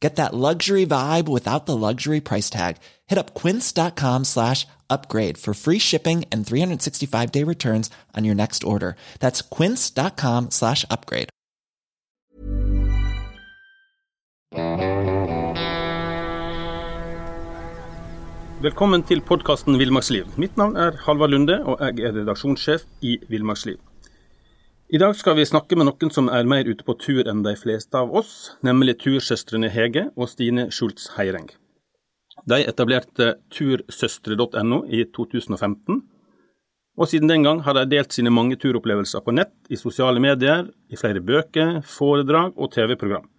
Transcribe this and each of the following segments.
Get that luxury vibe without the luxury price tag. Hit up quince.com slash upgrade for free shipping and 365 day returns on your next order. That's quince.com slash upgrade. Velkommen til podkasten Villmarksliv. Mitt navn er Halvard Lunde, og jeg er redaksjonssjef i Villmarksliv. I dag skal vi snakke med noen som er mer ute på tur enn de fleste av oss, nemlig tursøstrene Hege og Stine Schultz Heireng. De etablerte tursøstre.no i 2015, og siden den gang har de delt sine mange turopplevelser på nett, i sosiale medier, i flere bøker, foredrag og TV-program.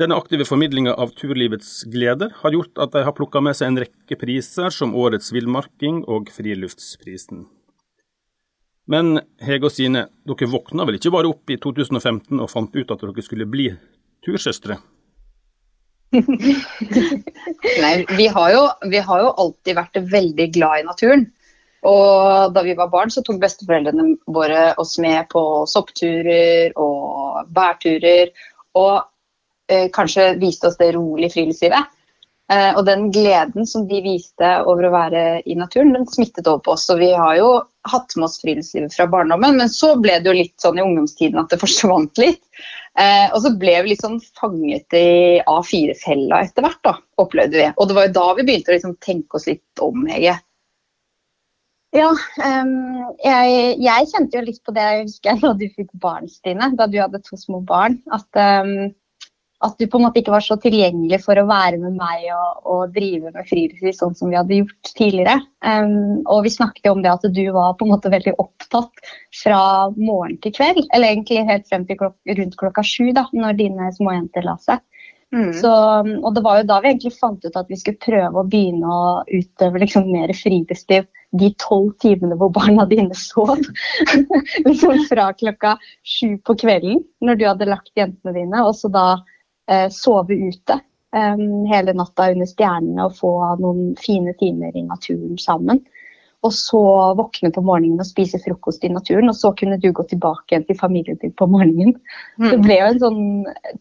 Denne aktive formidlinga av turlivets gleder har gjort at de har plukka med seg en rekke priser, som Årets villmarking og Friluftsprisen. Men Hege og Sine, dere våkna vel ikke bare opp i 2015 og fant ut at dere skulle bli tursøstre? Nei, vi har, jo, vi har, jo, alltid vært veldig glad i naturen. Og da vi var barn, så tok besteforeldrene våre oss med på soppturer og bærturer. Og Eh, kanskje viste oss det rolige friluftslivet. Eh, og den gleden som de viste over å være i naturen, den smittet over på oss. Og vi har jo hatt med oss friluftslivet fra barndommen, men så ble det jo litt sånn i ungdomstiden at det forsvant litt. Eh, og så ble vi litt sånn fanget i A4-fella etter hvert, da, opplevde vi. Og det var jo da vi begynte å liksom tenke oss litt om, Hege. Ja, um, jeg, jeg, kjente jo litt på det jeg husker da du fikk barn, Stine. Da du hadde to små barn. At um, at du på en måte ikke var så tilgjengelig for å være med meg og, og drive med friluftsliv sånn som vi hadde gjort tidligere. Um, og vi snakket om det at du var på en måte veldig opptatt fra morgen til kveld. Eller egentlig helt frem til klok rundt klokka sju, da, når dine småjenter la seg. Mm. Så, og det var jo da vi egentlig fant ut at vi skulle prøve å begynne å utøve liksom mer friluftsliv de tolv timene hvor barna dine sov. liksom fra klokka sju på kvelden når du hadde lagt jentene dine, og så da sove ute um, hele natta under stjernene og få noen fine timer i naturen sammen. Og så våkne på morgenen og spise frokost i naturen, og så kunne du gå tilbake igjen til familien din på morgenen. Mm. Det ble jo en sånn,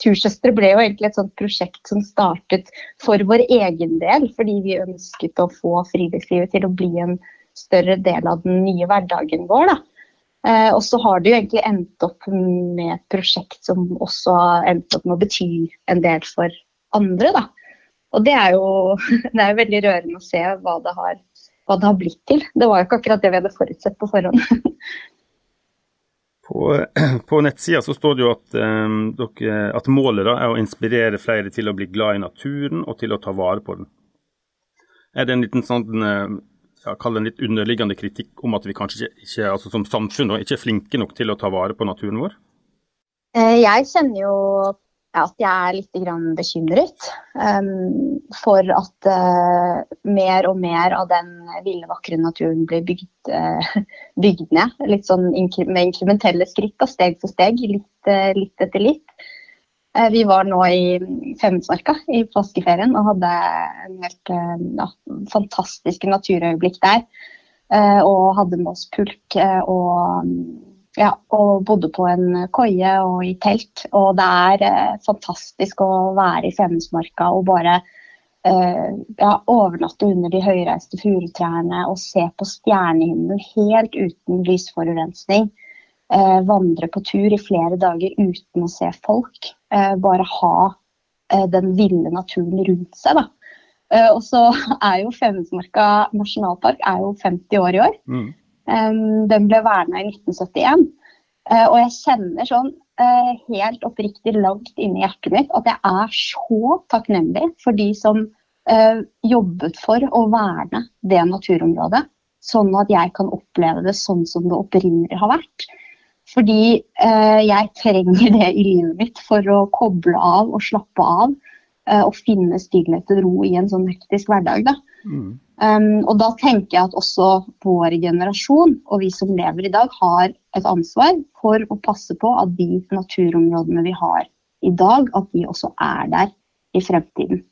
Tursøstre ble jo egentlig et sånt prosjekt som startet for vår egen del, fordi vi ønsket å få friluftslivet til å bli en større del av den nye hverdagen vår. da. Eh, og så har det jo egentlig endt opp med et prosjekt som også har endt opp med å bety en del for andre. da. Og det er jo det er veldig rørende å se hva det, har, hva det har blitt til. Det var jo ikke akkurat det vi hadde forutsett på forhånd. På, på nettsida så står det jo at, um, dere, at målet da er å inspirere flere til å bli glad i naturen og til å ta vare på den. Er det en liten sånn ja, en litt underliggende kritikk om at vi kanskje ikke, altså som samfunn ikke er flinke nok til å ta vare på naturen vår? Eh, jeg kjenner jo at jeg er litt bekymret um, for at uh, mer og mer av den ville, vakre naturen blir bygd, uh, bygd ned. Litt sånn med inkrementelle skritt, steg for steg, litt, litt etter litt. Eh, vi var nå i Femundsmarka i påskeferien og hadde en helt eh, ja, fantastiske naturøyeblikk der. Eh, og hadde med oss pulk og, ja, og bodde på en koie og i telt. Og det er fantastisk å være i Femundsmarka og bare ja, overnatte under de høyreiste furutrærne og se på stjernehimmelen helt uten lysforurensning vandre på tur i flere dager uten å se folk. Eh, bare ha eh, den ville naturen rundt seg. da. Eh, og så er jo Femundsmarka nasjonalpark er jo 50 år i år. Mm. den ble verna i 1971. Eh, og jeg kjenner sånn eh, helt oppriktig langt inni hjertet mitt at jeg er så takknemlig for de som eh, jobbet for å verne det naturområdet. Sånn at jeg kan oppleve det sånn som det opprinnelig har vært. Fordi eh, jeg trenger det i livet mitt for å koble av og slappe av. Eh, og finne stillhet og ro i en sånn hektisk hverdag. Da. Mm. Um, og da tenker jeg at også vår generasjon og vi som lever i dag, har et ansvar for å passe på at de naturområdene vi har i dag, at de også er der i fremtiden.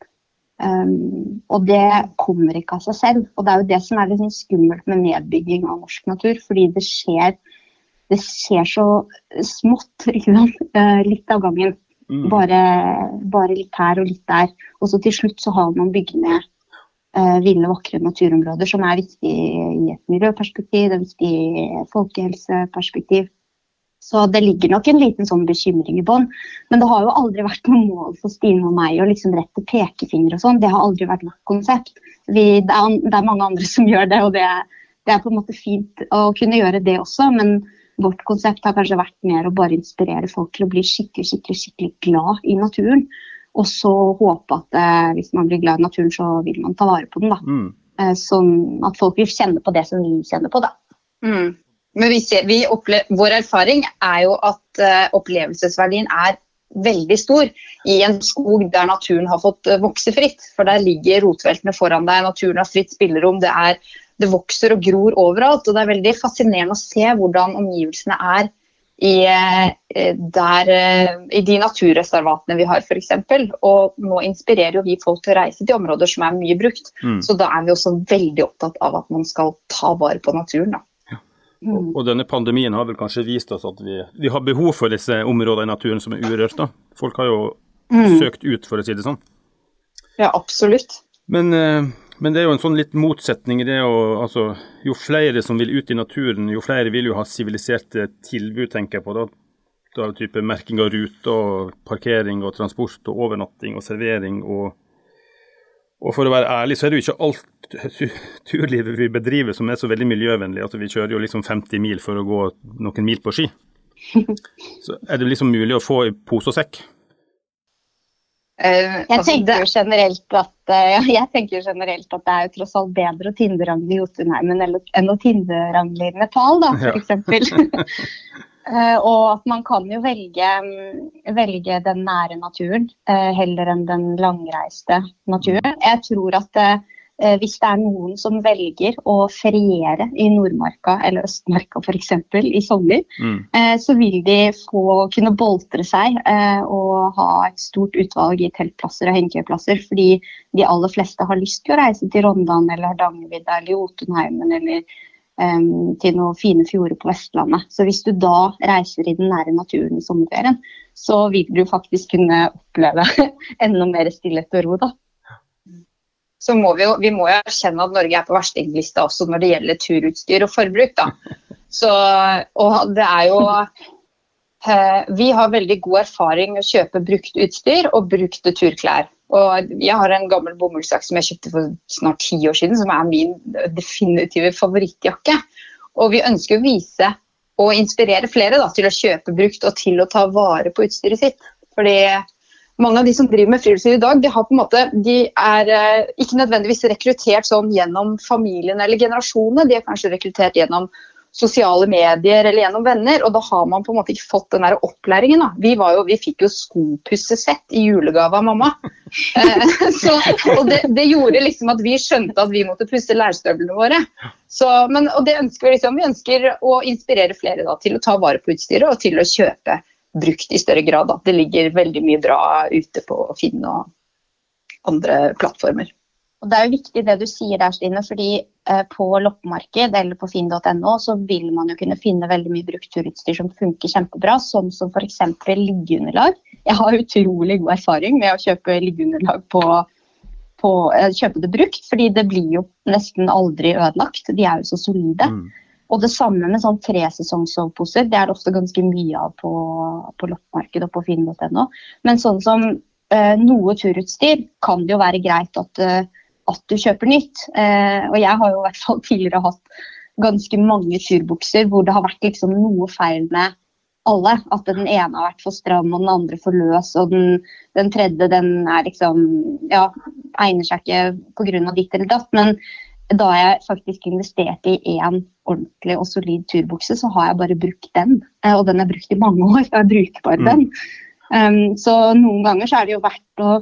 Um, og det kommer ikke av seg selv. Og det er jo det som er litt sånn skummelt med nedbygging av norsk natur. Fordi det skjer, det skjer så smått, uh, litt av gangen. Mm. Bare, bare, litt her og litt der. Og så til slutt så har man bygd ned uh, ville, vakre naturområder som er viktig i et miljøperspektiv, det er viktig i folkehelseperspektiv. Så det ligger nok en liten sånn bekymring i bånn. Men det har jo aldri vært noe mål for Stine og meg å liksom rette pekefinger og sånn. Det har aldri vært vårt konsept. Vi, det, er, det, er, mange andre som gjør det, og det, det, er på en måte fint å kunne gjøre det også. Men vårt konsept har kanskje vært mer å bare inspirere folk til å bli skikkelig, skikkelig, skikkelig glad i naturen. Og så håpe at eh, hvis man blir glad i naturen, så vil man ta vare på den. da. Mm. Eh, sånn at folk vil kjenne på det som vi kjenner på. da. Mm. Men vi ser, vi vår erfaring er jo at eh, opplevelsesverdien er veldig stor i en skog der naturen har fått uh, vokse fritt. For der ligger rotveltene foran deg, naturen har fritt spillerom. Det, er, det, vokser og gror overalt. Og det er veldig fascinerende å se hvordan omgivelsene er i, uh, der, i de naturreservatene vi har f.eks. Og nå inspirerer jo vi folk til å reise til områder som er mye brukt. Mm. Så da er vi også veldig opptatt av at man skal ta vare på naturen. da. Mm. Og, denne pandemien har vel kanskje vist oss at vi, vi, har behov for disse områdene i naturen som er urørt. da. Folk har jo mm. søkt ut, for å si det sånn. Ja, absolutt. Men, eh, men, det er jo en sånn litt motsetning i det å altså, Jo flere som vil ut i naturen, jo flere vil jo ha siviliserte tilbud, tenker jeg på. da. Da type merking av ruter, og parkering og transport og overnatting og servering og og for å være ærlig, så er det jo ikke alt turlivet vi bedriver som er så veldig miljøvennlig. Altså Vi kjører jo liksom 50 mil for å gå noen mil på ski. Så er det liksom mulig å få i pose og sekk? Uh, jeg, altså, tenker jo generelt at, uh, jeg tenker generelt at det er jo tross alt bedre å tinderangle i Jotunheimen enn å tinderangle i Nepal, da, f.eks. Ja. Uh, og at man kan jo velge, mm, velge den nære naturen uh, heller enn den langreiste naturen. Jeg tror at uh, hvis det er noen som velger å feriere i Nordmarka eller Østmarka f.eks. i sommer, mm. så vil de få kunne boltre seg og ha et stort utvalg i teltplasser og hengekøyplasser. Fordi de aller fleste har lyst til å reise til Rondane eller Hardangervidda eller Jotunheimen eller um, til noen fine fjorder på Vestlandet. Så hvis du da reiser i den nære naturen i sommerferien, så vil du faktisk kunne oppleve enda mer stillhet og ro. da. Så må vi, jo, vi må jo erkjenne at Norge er på verstinglista også når det gjelder turutstyr og forbruk. da. Så, og det er jo eh, Vi har veldig god erfaring med å kjøpe brukt utstyr og brukte turklær. Og jeg har en gammel bomullsjakke som jeg kjøpte for snart ti år siden, som er min definitive favorittjakke. Og vi ønsker å vise og inspirere flere da, til å kjøpe brukt og til å ta vare på utstyret sitt. Fordi mange av de som driver med friluftsliv i dag, de, har på en måte, de er eh, ikke nødvendigvis rekruttert sånn gjennom familien eller generasjonene. De er kanskje rekruttert gjennom sosiale medier eller gjennom venner. Og da har man på en måte ikke fått den der opplæringen. Da. Vi, jo, vi fikk jo skopussesett i julegave av mamma. Eh, så, og det, det, gjorde liksom at vi skjønte at vi måtte pusse lærstøvlene våre. Så, men, og det ønsker vi liksom. Vi ønsker å inspirere flere da, til å ta vare på utstyret og til å kjøpe brukt i større grad. Da. Det ligger veldig mye bra ute på Finn og andre plattformer. Og Det er jo viktig det du sier der, Stine. fordi eh, På loppemarked eller på finn.no så vil man jo kunne finne veldig mye brukt turutstyr som funker kjempebra, sånn som f.eks. liggeunderlag. Jeg har utrolig god erfaring med å kjøpe liggeunderlag på, på eh, kjøpe det brukt, fordi det blir jo nesten aldri ødelagt. De er jo så solide. Mm. Og det samme med sånn tresesongsoveposer. Det er det ofte ganske mye av på, på loppemarkedet og på finn.no. Men sånn som eh, noe turutstyr kan det jo være greit at eh, at du kjøper nytt. Eh, og jeg har jo i hvert fall tidligere hatt ganske mange turbukser hvor det har vært liksom noe feil med alle. At den ene har vært for stram og den andre for løs. Og den, den tredje den er liksom Ja, egner seg ikke pga. ditt eller datt. Men da jeg faktisk investerte i én ordentlig og solid turbukse, så har jeg bare brukt den. Eh, og den er brukt i mange år. Jeg bruker bare mm. den. Um, så noen ganger så er det jo verdt å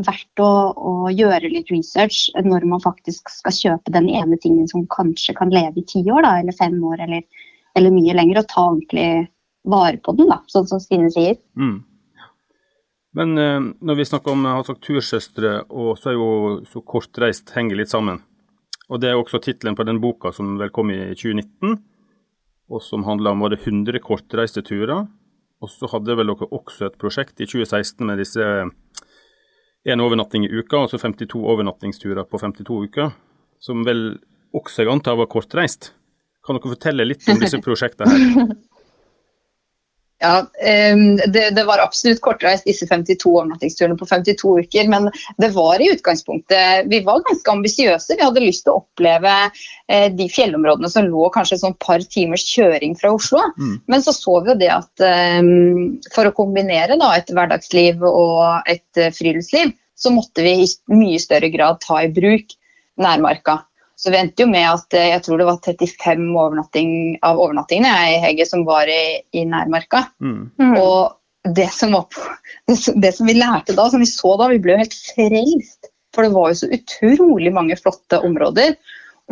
verdt å, å, gjøre litt research når man faktisk skal kjøpe den ene tingen som kanskje kan leve i ti år, da, eller fem år, eller, eller, mye lenger, og ta ordentlig vare på den, da, sånn som Stine sier. Mm. Men uh, når vi snakker om uh, tursøstre, og så er jo så kortreist henger litt sammen. Og Det er også tittelen på den boka som vel kom i 2019, og som handla om det 100 kortreiste turer. Og så hadde vel dere også et prosjekt i 2016 med disse én overnatting i uka, altså 52 overnattingsturer på 52 uker, som vel også jeg antar var kortreist. Kan dere fortelle litt om disse prosjektene her? Ja, det, det, var absolutt kortreist, disse 52 overnattingsturene på 52 uker. Men det var i utgangspunktet Vi var ganske ambisiøse. Vi hadde lyst til å oppleve eh, de fjellområdene som lå kanskje et par timers kjøring fra Oslo. Mm. Men så så vi jo det at for å kombinere da, et hverdagsliv og et eh, friluftsliv, så måtte vi i mye større grad ta i bruk nærmarka. Så vi endte jo med at eh, jeg tror det var 35 overnatting, av overnattingene i Hege som var i, i nærmarka. Mm. mm. Og det som, var, det, det som vi lærte da, som vi så da, vi ble jo helt frelst. For det var jo så utrolig mange flotte områder.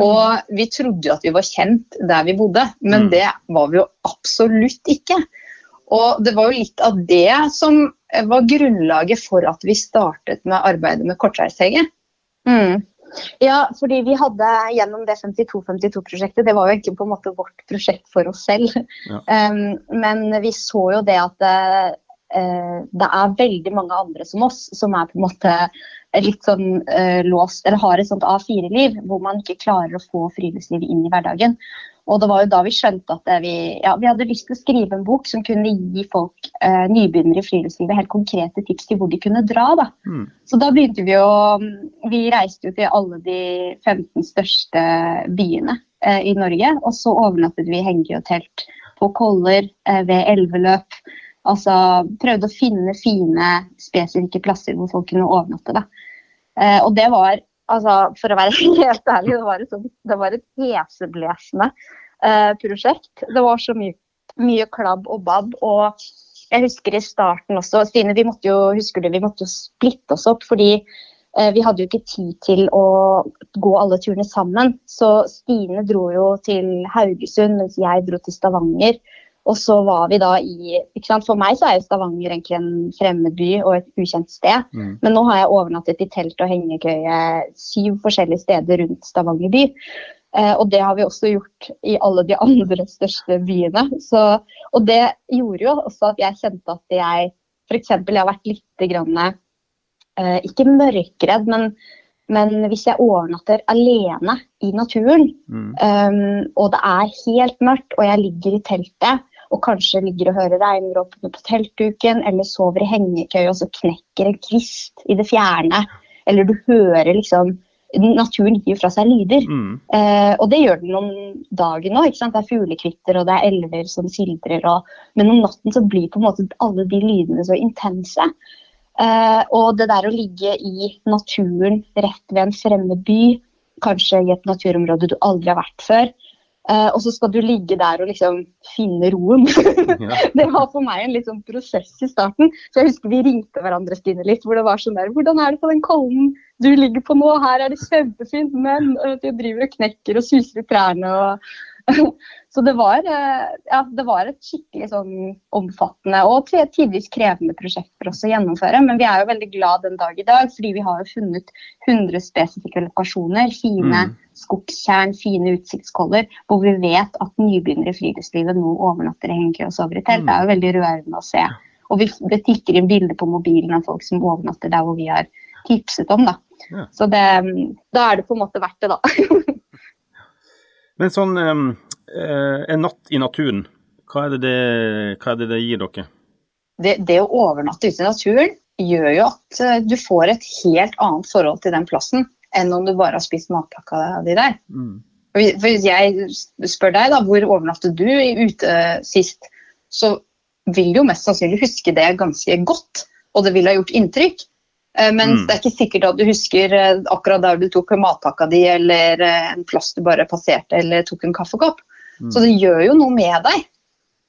Og mm. vi trodde jo at vi var kjent der vi bodde, men mm. det var vi jo absolutt ikke. Og det var jo litt av det som var grunnlaget for at vi startet med arbeidet med kortreisthege. Mm. Ja, fordi vi hadde gjennom det 52-52-prosjektet, det var jo ikke på en måte vårt prosjekt for oss selv. Ja. Um, men vi så jo det at uh, det, er veldig mange andre som oss som er på en måte litt sånn eh, låst, eller har et sånt A4-liv hvor man ikke klarer å få friluftslivet inn i hverdagen. Og det var jo da vi skjønte at vi, ja, vi hadde lyst til å skrive en bok som kunne gi folk eh, nybegynnere i friluftslivet helt konkrete tips til hvor de kunne dra. Da. Mm. Så da begynte vi å Vi reiste jo til alle de 15 største byene eh, i Norge. Og så overnattet vi i hengekøyetelt på Koller, eh, ved elveløp. Altså prøvde å finne fine, spesifikke plasser hvor folk kunne overnatte. Da. Eh, og det var altså, for å være helt ærlig, det var et, sånt, det var et heseblesende eh, prosjekt. Det var så mye, mye, klabb og babb. og jeg husker i starten også Stine, vi måtte jo husker du, vi måtte jo splitte oss opp. fordi eh, vi hadde jo ikke tid til å gå alle turene sammen. Så Stine dro jo til Haugesund, mens jeg dro til Stavanger. Og så var vi da i For meg så er jo Stavanger egentlig en fremmed by og et ukjent sted. Mm. Men nå har jeg overnattet i telt og hengekøye syv forskjellige steder rundt Stavanger by. Eh, og det har vi også gjort i alle de andre største byene. Så, og det gjorde jo også at jeg kjente at jeg f.eks. jeg har vært litt grann, eh, ikke mørkredd, men, men, hvis jeg overnatter alene i naturen, mm. um, og det er helt mørkt, og jeg ligger i teltet, og kanskje ligger og hører regndråpene på teltduken, eller sover i hengekøye og så knekker en kvist i det fjerne, eller du hører liksom Naturen gir fra seg lyder. Mm. Eh, og det gjør den om dagen òg. Det er fuglekvitter og det er elver som sildrer. Og, men om natten så blir på en måte alle de lydene så intense. Eh, og det der å ligge i naturen rett ved en fremmed by, kanskje i et naturområde du aldri har vært før, Uh, og så skal du ligge der og liksom finne roen. Det var for meg en litt sånn prosess i starten. Så jeg husker vi ringte hverandre Stine litt. hvor det var sånn der, 'Hvordan er det på den kollen du ligger på nå? Her er det kjempefint, men jeg driver og knekker og suser i trærne.' og så det var, eh, ja, det var, et skikkelig sånn omfattende og tidvis krevende prosjekt for oss å gjennomføre. Men vi er jo veldig glad den dag i dag, fordi vi har jo funnet 100 spesifikke lokasjoner. Fine mm. skogstjern, fine utsiktskoller, hvor vi vet at nybegynnere i friluftslivet nå overnatter i hengekøye og sover i telt. Det er jo veldig rørende å se. Og vi, det tikker inn bilder på mobilen av folk som overnatter der hvor vi har tipset om. da. Ja. Så det, da er det på en måte verdt det, da. Men sånn eh, en natt i naturen, hva er det det, er det, det gir dere? Det, det, å overnatte ute i naturen gjør jo at eh, du får et helt annet forhold til den plassen enn om du bare har spist matpakka di der. Mm. Hvis jeg spør deg, da, hvor overnattet du ute sist? så vil du jo mest sannsynlig huske det ganske godt, og det vil ha gjort inntrykk. Eh, Men Mm. det er ikke sikkert at du husker eh, akkurat der du tok matpakka di, eller eh, en plass du bare passerte, eller tok en kaffekopp. Mm. Så det gjør jo noe med deg.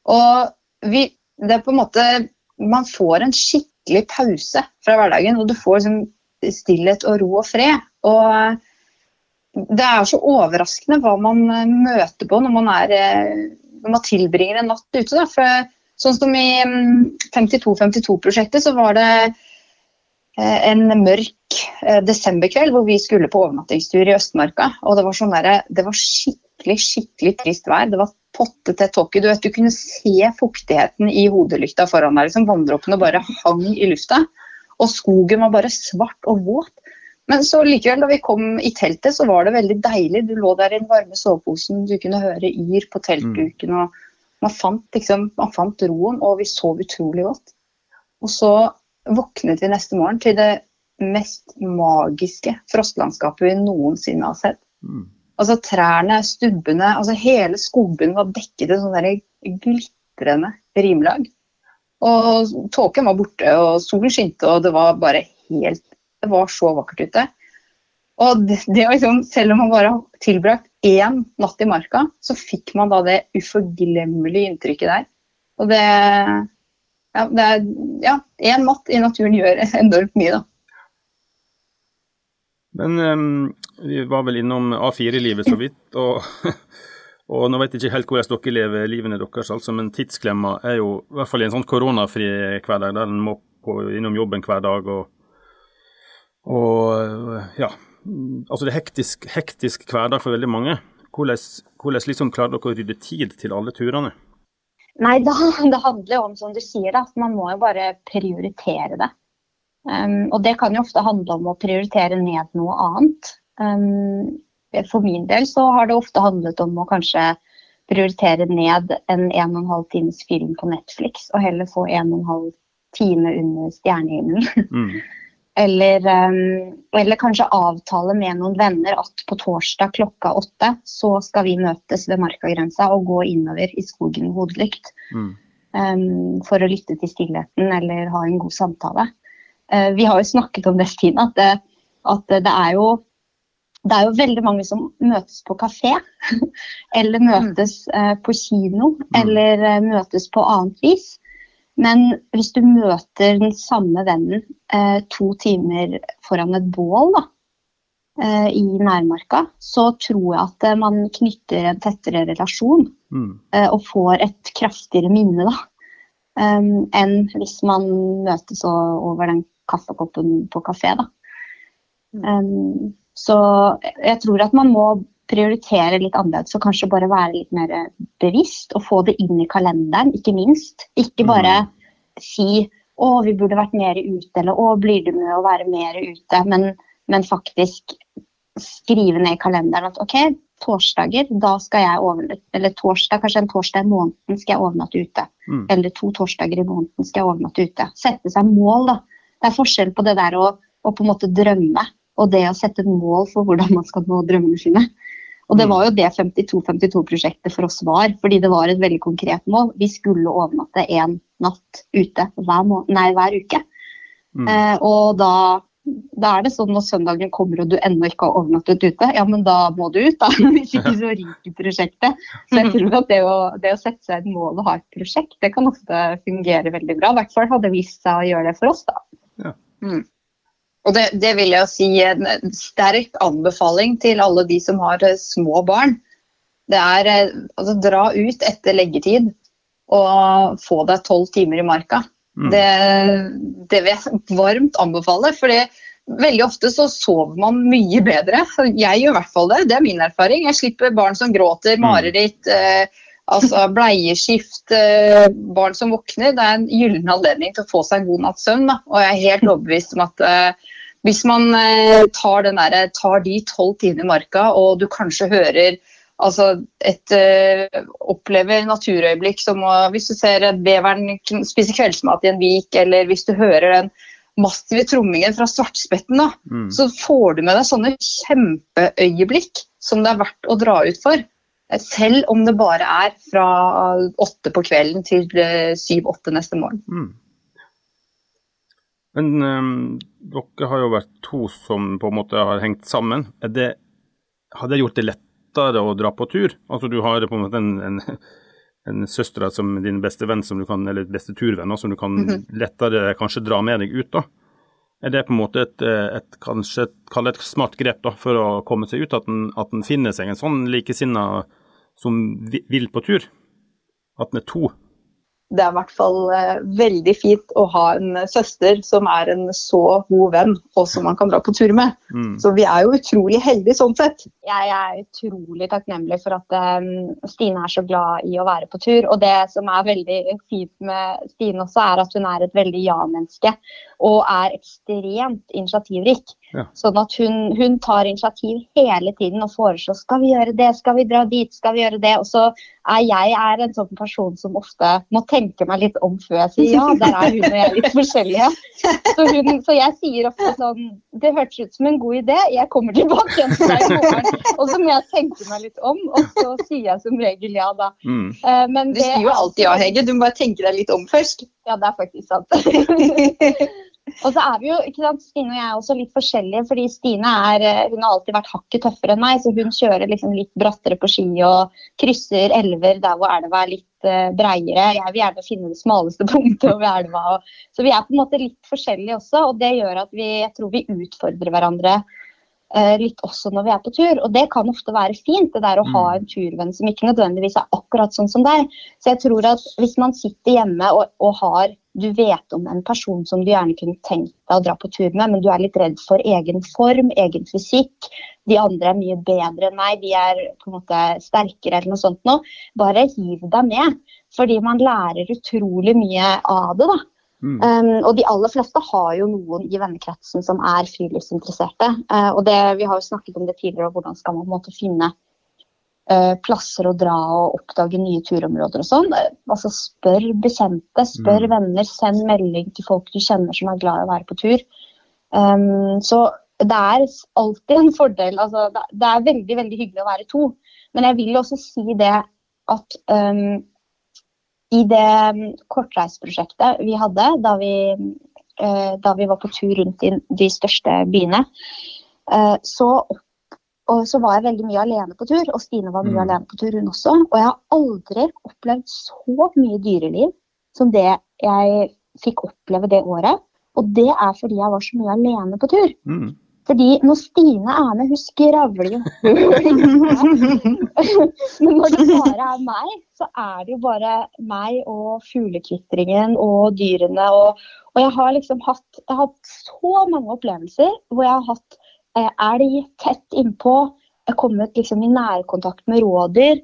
Og vi, det er på en måte Man får en skikkelig pause fra hverdagen, og du får liksom stillhet og ro og fred. Og det er så overraskende hva man møter på når man, er, når man tilbringer en natt ute. Da. For, sånn som i mm, 52-52-prosjektet, så var det en mørk eh, desemberkveld hvor vi skulle på overnattingstur i Østmarka. Og det var, sånn der, det var skikkelig, skikkelig trist vær. Det var pottetett tåke. Du, vet, du kunne se fuktigheten i hodelykta foran deg. Liksom, Vanndråpene bare hang i lufta. Og skogen var bare svart og våt. Men så likevel, da vi kom i teltet, så var det veldig deilig. Du lå der i den varme soveposen, du kunne høre yr på teltduken. og man fant, liksom, man fant roen, og vi sov utrolig godt. Og så våknet vi neste morgen til det mest magiske frostlandskapet vi noensinne har sett. Mm. Altså trærne, stubbene, altså hele skogbunnen var dekket i sånne glitrende rimlag. Og tåken var borte, og solen skinte, og det var bare helt Det var så vakkert ute. Og det, det liksom, selv om man bare har tilbrakt én natt i marka, så fikk man da det uforglemmelige inntrykket der. Og det Ja, det er Ja, én matt i naturen gjør enormt mye, da. Men um, vi var vel innom A4-livet så vidt. Og, og nå vet jeg ikke helt hvordan dere lever livene deres, altså, men tidsklemma er jo i hvert fall i en sånn koronafri hverdag der en må på, innom jobben hver dag. Og, og ja, altså det er hektisk, hektisk hverdag for veldig mange. Hvordan, hvordan liksom klarer dere å rydde tid til alle turene? Nei, da, det handler jo om, som du sier, da, man må jo bare prioritere det. Um, og det kan jo ofte handle om å prioritere ned noe annet. Um, for min del så har det ofte handlet om å kanskje prioritere ned en en og en halv times film på Netflix, og heller få en og en halv time under stjernehimmelen. Mm. Eller, um, eller kanskje avtale med noen venner at på torsdag klokka åtte så skal vi møtes ved markagrensa og gå innover i skogen med hodelykt. Mm. um, for å lytte til stillheten eller ha en god samtale. Uh, vi har jo snakket om det, Stine, at, det, at det, er jo, det er jo veldig mange som møtes på kafé. eller møtes uh, på kino, eller uh, møtes på annet vis. Men hvis du møter den samme vennen eh, to timer foran et bål da, eh, i nærmarka, så tror jeg at eh, man knytter en tettere relasjon Mm. eh, og får et kraftigere minne da, em, enn hvis man møtes over den kaffekoppen på kafé. Da. Um, så jeg tror at man må prioritere litt annerledes og kanskje bare være litt mer bevisst og få det inn i kalenderen, ikke minst. Ikke bare si å, vi burde vært mer ute, eller å, blir det med å være mer ute, men, men faktisk skrive ned i kalenderen at ok, torsdager, da skal jeg overnatte, eller torsdag, kanskje en torsdag i måneden skal jeg overnatte ute. Mm. Eller to torsdager i måneden skal jeg overnatte ute. Sette seg mål, da. Det er forskjell på det der å, å på en måte drømme, og det å sette mål for hvordan man skal nå drømmene sine. Og det Mm. var jo det 52-52-prosjektet for oss var, fordi det var et veldig konkret mål. Vi skulle overnatte én natt ute hver, må nei, hver uke. Mm. Eh, og da, da er det sånn når søndagen kommer og du ennå ikke har overnattet ute, ja, men da må du ut, da. Hvis ikke så ryker prosjektet. Så jeg tror at det å, det å sette seg et mål og ha et prosjekt, det kan ofte fungere veldig bra. I hvert fall hadde det vist seg å gjøre det for oss, da. Og det, det vil jeg si en sterk anbefaling til alle de som har eh, små barn. Det er eh, altså dra ut etter leggetid og få deg tolv timer i marka. Mm. Det, det vil jeg varmt anbefale. for veldig ofte så sover man mye bedre. Jeg gjør i hvert fall det. Det er min erfaring. Jeg slipper barn som gråter, Mm. mareritt, eh, altså bleieskift, eh, barn som våkner. Det er en gyllen anledning til å få seg en god natts søvn. Da. Og jeg er helt overbevist om at eh, hvis man eh, tar, den der, tar de tolv timene i marka, og du kanskje hører altså et eh, opplever naturøyeblikk som å, hvis du ser beveren spise kveldsmat i en vik, eller hvis du hører den massive trommingen fra svartspetten, da, Mm. så får du med deg sånne kjempeøyeblikk som det er verdt å dra ut for. Selv om det bare er fra åtte på kvelden til syv-åtte neste morgen. Mm. Men um, dere har jo vært to som på en måte har hengt sammen. Det, har det gjort det lettere å dra på tur? Altså Du har på en måte en, en, en søster som din beste venn, som du kan, eller beste turvenn, som du kan mm -hmm. lettere kanskje dra med deg ut. da. Er det på en måte et, et kanskje et, et smart grep da, for å komme seg ut, at en, at en finner seg en sånn likesinna som vil på tur? At med er to? det er i hvert fall eh, veldig fint å ha en søster som er en så god venn, og som man kan dra på tur med. Mm. Så vi er jo utrolig heldige sånn sett. Jeg er utrolig takknemlig for at um, Stine er så glad i å være på tur. Og det som er veldig fint med Stine også, er at hun er et veldig ja-menneske. Og er ekstremt initiativrik. Ja. Sånn at hun, hun, tar initiativ hele tiden og foreslår skal vi gjøre det, skal vi dra dit, skal vi gjøre det. Og så er jeg er en sånn person som ofte må tenke meg litt om før jeg sier ja. Der er hun og jeg litt forskjellige. Så, hun, så jeg sier ofte sånn Det hørtes ut som en god idé, jeg kommer tilbake igjen til deg i morgen. Og så må jeg tenke meg litt om, og så sier jeg som regel ja, da. Mm. Men det, du sier jo alltid ja, Hege. Du må bare tenke deg litt om først. Ja, det er faktisk sant. Og så er vi jo, ikke sant, Stine og jeg er også litt forskjellige, fordi Stine er, eh, hun har alltid vært hakket tøffere enn meg. Så hun kjører liksom litt brattere på ski og krysser elver der hvor elva er litt uh, breiere. Jeg vil gjerne finne det smaleste punktet over elva. Og, så vi er på en måte litt forskjellige også, og det gjør at vi, jeg tror vi utfordrer hverandre uh, litt også når vi er på tur. Og det kan ofte være fint, det der å ha mm. en turvenn som ikke nødvendigvis er akkurat sånn som deg. Så jeg tror at hvis man sitter hjemme og, og har du vet om en person som du gjerne kunne tenkt deg å dra på tur med, men du er litt redd for egen form, egen fysikk. De andre er mye bedre enn meg, de er på en måte sterkere eller noe sånt noe. Bare hiv deg med, fordi man lærer utrolig mye av det. da. Mm. Um, og de aller fleste har jo noen i vennekretsen som er friluftsinteresserte. Uh, og det, Vi har jo snakket om det tidligere, og hvordan skal man på en måte finne plasser å dra og oppdage nye turområder og sånn. Eh, altså Spør bekjente, spør mm. venner, send melding til folk du kjenner som er glad i å være på tur. Um, så det er alltid en fordel. Altså, det er veldig veldig hyggelig å være to. Men jeg vil også si det at um, i det kortreiseprosjektet vi hadde da vi, uh, da vi var på tur rundt i de største byene, uh, så og så var jeg veldig mye alene på tur, og Stine var mye mm. alene på tur, hun også. Og jeg har aldri opplevd så mye dyreliv som det jeg fikk oppleve det året. Og det er fordi jeg var så mye alene på tur. Mm. Fordi når Stine er med, hun skravler jo Men når det bare er meg, så er det jo bare meg og fuglekvitringen og dyrene. Og, og jeg har liksom hatt, jeg har hatt så mange opplevelser hvor jeg har hatt elg tett innpå. Jeg kommet liksom i nærkontakt med rådyr.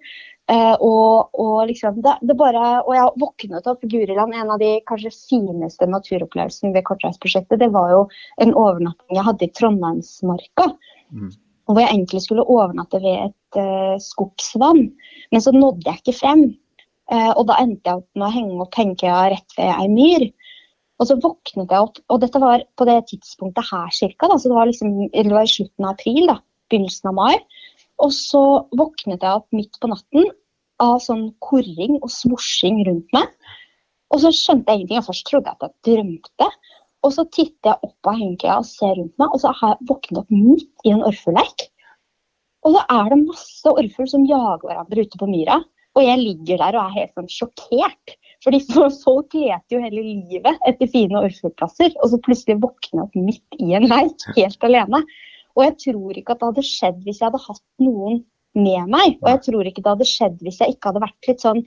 Eh, og, og, liksom det, det bare, og jeg våknet opp i Guriland. En av de kanskje fineste naturopplevelsene ved Kortreisprosjektet, det var jo en overnatting jeg hadde i Trondheimsmarka. Mm. Hvor jeg egentlig skulle overnatte ved et uh, skogsvann. Men så nådde jeg ikke frem. Uh, og da endte jeg opp med å henge opp hengekøya rett ved ei myr. Og så våknet jeg opp, og dette var på det tidspunktet her cirka, det var, liksom, det var i slutten av april, da, begynnelsen av mai. Og så våknet jeg opp midt på natten av sånn korring og svorsing rundt meg. Og så skjønte jeg ingenting. og Først trodde jeg at jeg drømte. Og så titter jeg opp av hengekøya og ser rundt meg, og så har jeg våknet opp midt i en orrfuglleik. Og så er det masse orrfugl som jager hverandre ute på myra. Og jeg ligger der og er helt sånn sjokkert. Fordi folk leter jo hele livet etter fine orrfuglplasser, og så plutselig våkner jeg opp midt i en leik, helt alene. Og jeg tror ikke at det hadde skjedd hvis jeg hadde hatt noen med meg. Og jeg tror ikke det hadde skjedd hvis jeg ikke hadde vært litt sånn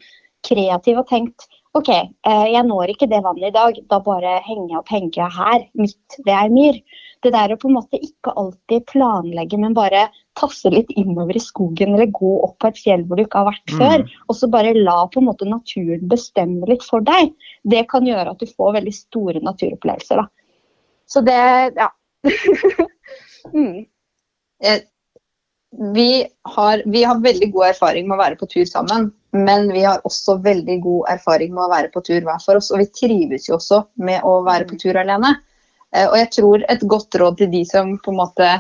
kreativ og tenkt OK, eh, jeg når ikke det vannet i dag, da bare henger jeg opp hengekøya her, midt ved ei myr. Det der å på en måte ikke alltid planlegge, men bare tasse litt innover i skogen eller gå opp på et fjell hvor du ikke har vært mm. før, og så bare la på en måte naturen bestemme litt for deg, det kan gjøre at du får veldig store naturopplevelser. da. Så det ja. mm. Eh, vi, har, vi har veldig god erfaring med å være på tur sammen. Men vi har også veldig god erfaring med å være på tur hver for oss. Og vi trives jo også med å være på tur alene. Eh, og jeg tror et godt råd til de som på en måte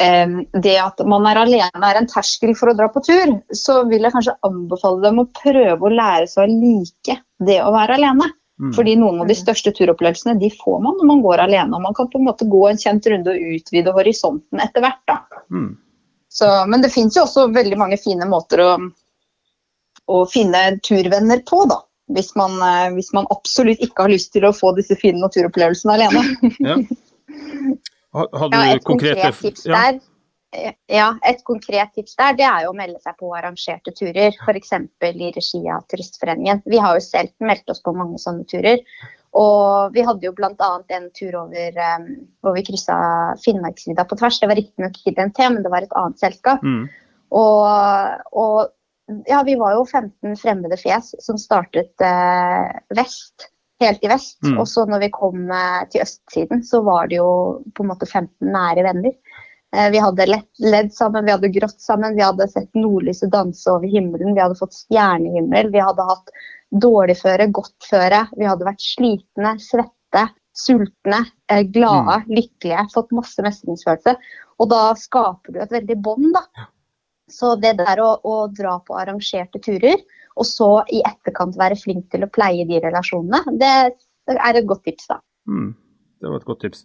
det at man er alene er en terskel for å dra på tur, så vil jeg kanskje anbefale dem å prøve å lære seg å like det å være alene. Mm. Fordi noen av de største turopplevelsene de får man når man går alene. og Man kan på en måte gå en kjent runde og utvide horisonten etter hvert. Mm. Så, men det fins jo også veldig mange fine måter å, å finne turvenner på, da. Hvis man, eh, hvis man, absolutt ikke har lyst til å få disse fine naturopplevelsene alene. ja. Hadde du ja, et konkret tips ja. der ja, et konkret tips der det er jo å melde seg på arrangerte turer. F.eks. i regi av Turistforeningen. Vi har jo selv meldt oss på mange sånne turer. Og vi hadde jo bl.a. en tur over um, hvor vi kryssa Finnmarksvidda på tvers. Det var riktignok ikke DNT, men det var et annet selskap. Mm. Og, og, ja, vi var jo 15 fremmede fjes som startet eh, vest helt i vest. Mm. Og så når vi kom eh, til østsiden, så var det jo på en måte 15 nære venner. Eh, vi hadde ledd sammen, vi hadde grått sammen, vi hadde sett nordlyset danse over himmelen, vi hadde fått stjernehimmel, vi hadde hatt dårlig føre, godt føre, vi hadde vært slitne, svette, sultne, eh, glade, mm. lykkelige, fått masse mestringsfølelse. Og da skaper du et veldig bånd, da. Så det der å, å dra på arrangerte turer, og så i etterkant være flink til å pleie de relasjonene, det er et godt tips, da. Mm, det var et godt tips.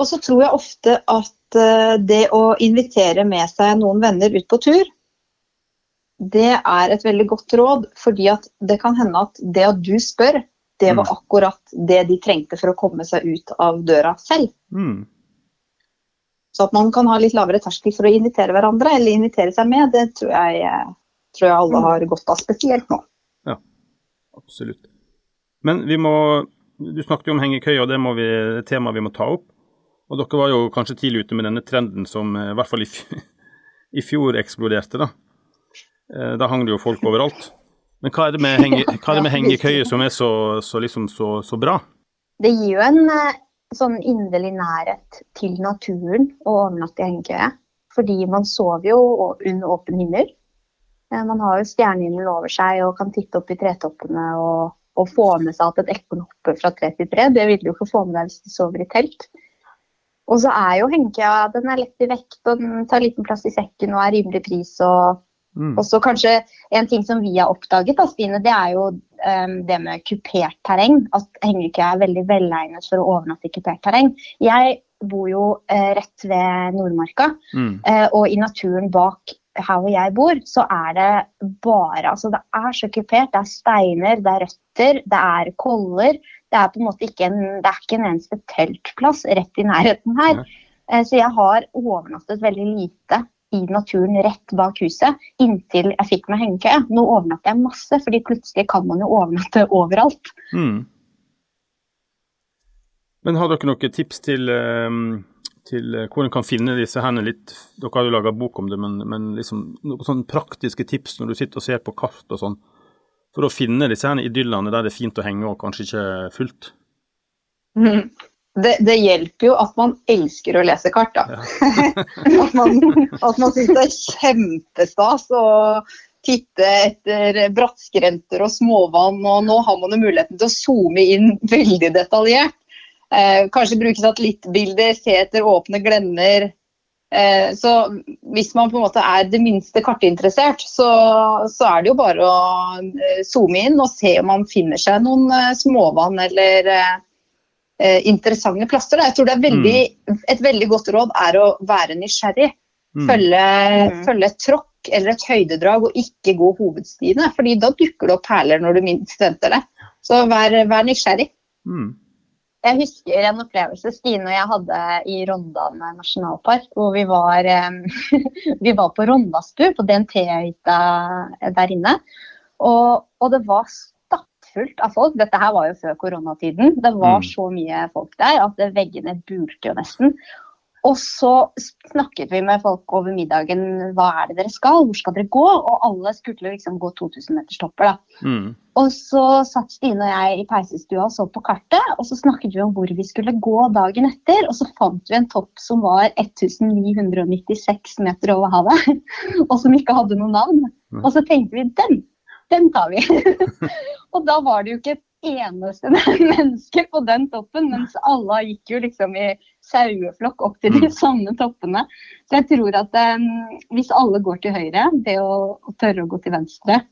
Og så tror jeg ofte at uh, det å invitere med seg noen venner ut på tur, det er et veldig godt råd. Fordi at det kan hende at det at du spør, det var mm. akkurat det de trengte for å komme seg ut av døra selv. Mm. Så at man kan ha litt lavere terskel for å invitere hverandre eller invitere seg med, det tror jeg eh, tror jeg alle har godt av, spesielt nå. Ja, absolutt. Men vi må Du snakket jo om hengekøye, og det er et tema vi må ta opp. Og dere var jo kanskje tidlig ute med denne trenden som eh, i hvert fall i, i fjor eksploderte, da. Eh, da hang det jo folk overalt. Men hva er det med, henge, hva er det med hengekøye som er så, så, liksom så, så, bra? Det gir jo en sånn inderlig nærhet til naturen å overnatte i hengekøye. Fordi man sover jo under åpen himmel. Eh, man har jo stjernehimmelen over seg og kan titte opp i tretoppene og, og få med seg at et ekorn hopper fra tre til tre. Det vil du ikke få med deg hvis du sover i telt. Og så er jo hengekøya den er lett i vekt og den tar liten plass i sekken og er rimelig pris. Og, mm. så kanskje en ting som vi har oppdaget, da, Stine, det er jo um, det med kupert terreng. At hengekøya er veldig velegnet for å overnatte i kupert terreng. Jeg bor jo uh, rett ved Nordmarka, mm. uh, og i naturen bak her hvor jeg bor, så er det bare altså Det er så kupert. Det er steiner, det er røtter, det er koller. Det er på en måte ikke en, det er ikke en eneste teltplass rett i nærheten her. Ja. Så jeg har overnattet veldig lite i naturen rett bak huset inntil jeg fikk meg hengekøye. Nå overnatter jeg masse, fordi plutselig kan man jo overnatte overalt. Mm. Men har dere noen tips til um til eh, hvor en kan finne disse hendene litt Dere har jo laga bok om det, men, men liksom noen sånne praktiske tips når du sitter og ser på kart og sånn, for å finne disse her idyllene der det er fint å henge og kanskje ikke fullt? Mm. Det, det, hjelper jo at man elsker å lese kart, da. Ja. at, man, at man syns det er kjempestas å titte etter brattskrenter og småvann, og nå har man jo muligheten til å zoome inn veldig detaljert. Eh, kanskje bruke satellittbilder, se etter åpne glemmer. Eh, så hvis man på en måte er det minste kartinteressert, så, så, er det jo bare å eh, zoome inn og se om man finner seg noen eh, småvann eller eh, interessante plasser. Jeg tror det er veldig, mm. et veldig godt råd er å være nysgjerrig. Mm. Følge, mm. følge et tråkk eller et høydedrag og ikke gå hovedstiene. fordi da dukker det opp perler når du minst venter det. Så vær, vær nysgjerrig. Mm. Jeg husker en opplevelse Stine og jeg hadde i Rondane nasjonalpark. Hvor vi var, vi var på Rondasbu, på DNT-hytta der inne. Og, og, det var stappfullt av folk. Dette her var jo før koronatiden. Det var mm. så mye folk der at veggene bulte jo nesten. Og så snakket vi med folk over middagen. Hva er det dere skal? Hvor skal dere gå? Og alle skulle liksom gå 2000 meters topper. da. Mm. Og så satt Stine og jeg i peisestua og så på kartet, og så snakket vi om hvor vi skulle gå dagen etter. Og så fant vi en topp som var 1996 meter over havet, og som ikke hadde noe navn. Og så tenkte vi den, den tar vi. og da var det jo ikke et eneste menneske på den toppen, mens alle gikk jo liksom i saueflokk opp til de Mm. samme toppene. Så jeg tror at um, hvis alle går til høyre, det å, å tørre å gå til venstre,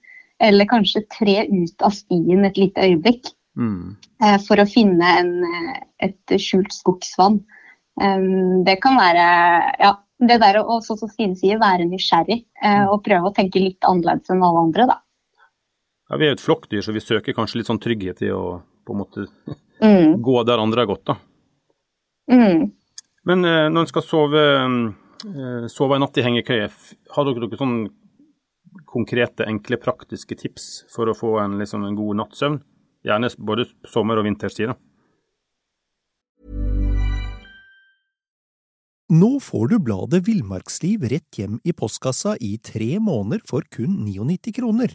eller kanskje tre ut av stien et lite øyeblikk Mm. uh, for å finne en, eh, et skjult skogsvann, um, det kan være ja, det der å, sånn som Stine sier, være nysgjerrig eh, og prøve å tenke litt annerledes enn alle andre, da. Ja, vi er jo et flokkdyr, så vi søker kanskje litt sånn trygghet i å på en måte Mm. gå der andre har gått, da. Mm. Men eh, når en skal sove, eh, sove en natt i hengekøye, har dere noen sånn konkrete, enkle, praktiske tips for å få en, liksom, en god nattsøvn? Gjerne både sommer- og vinterstid. da. Nå får du bladet Villmarksliv rett hjem i postkassa i tre måneder for kun 99 kroner.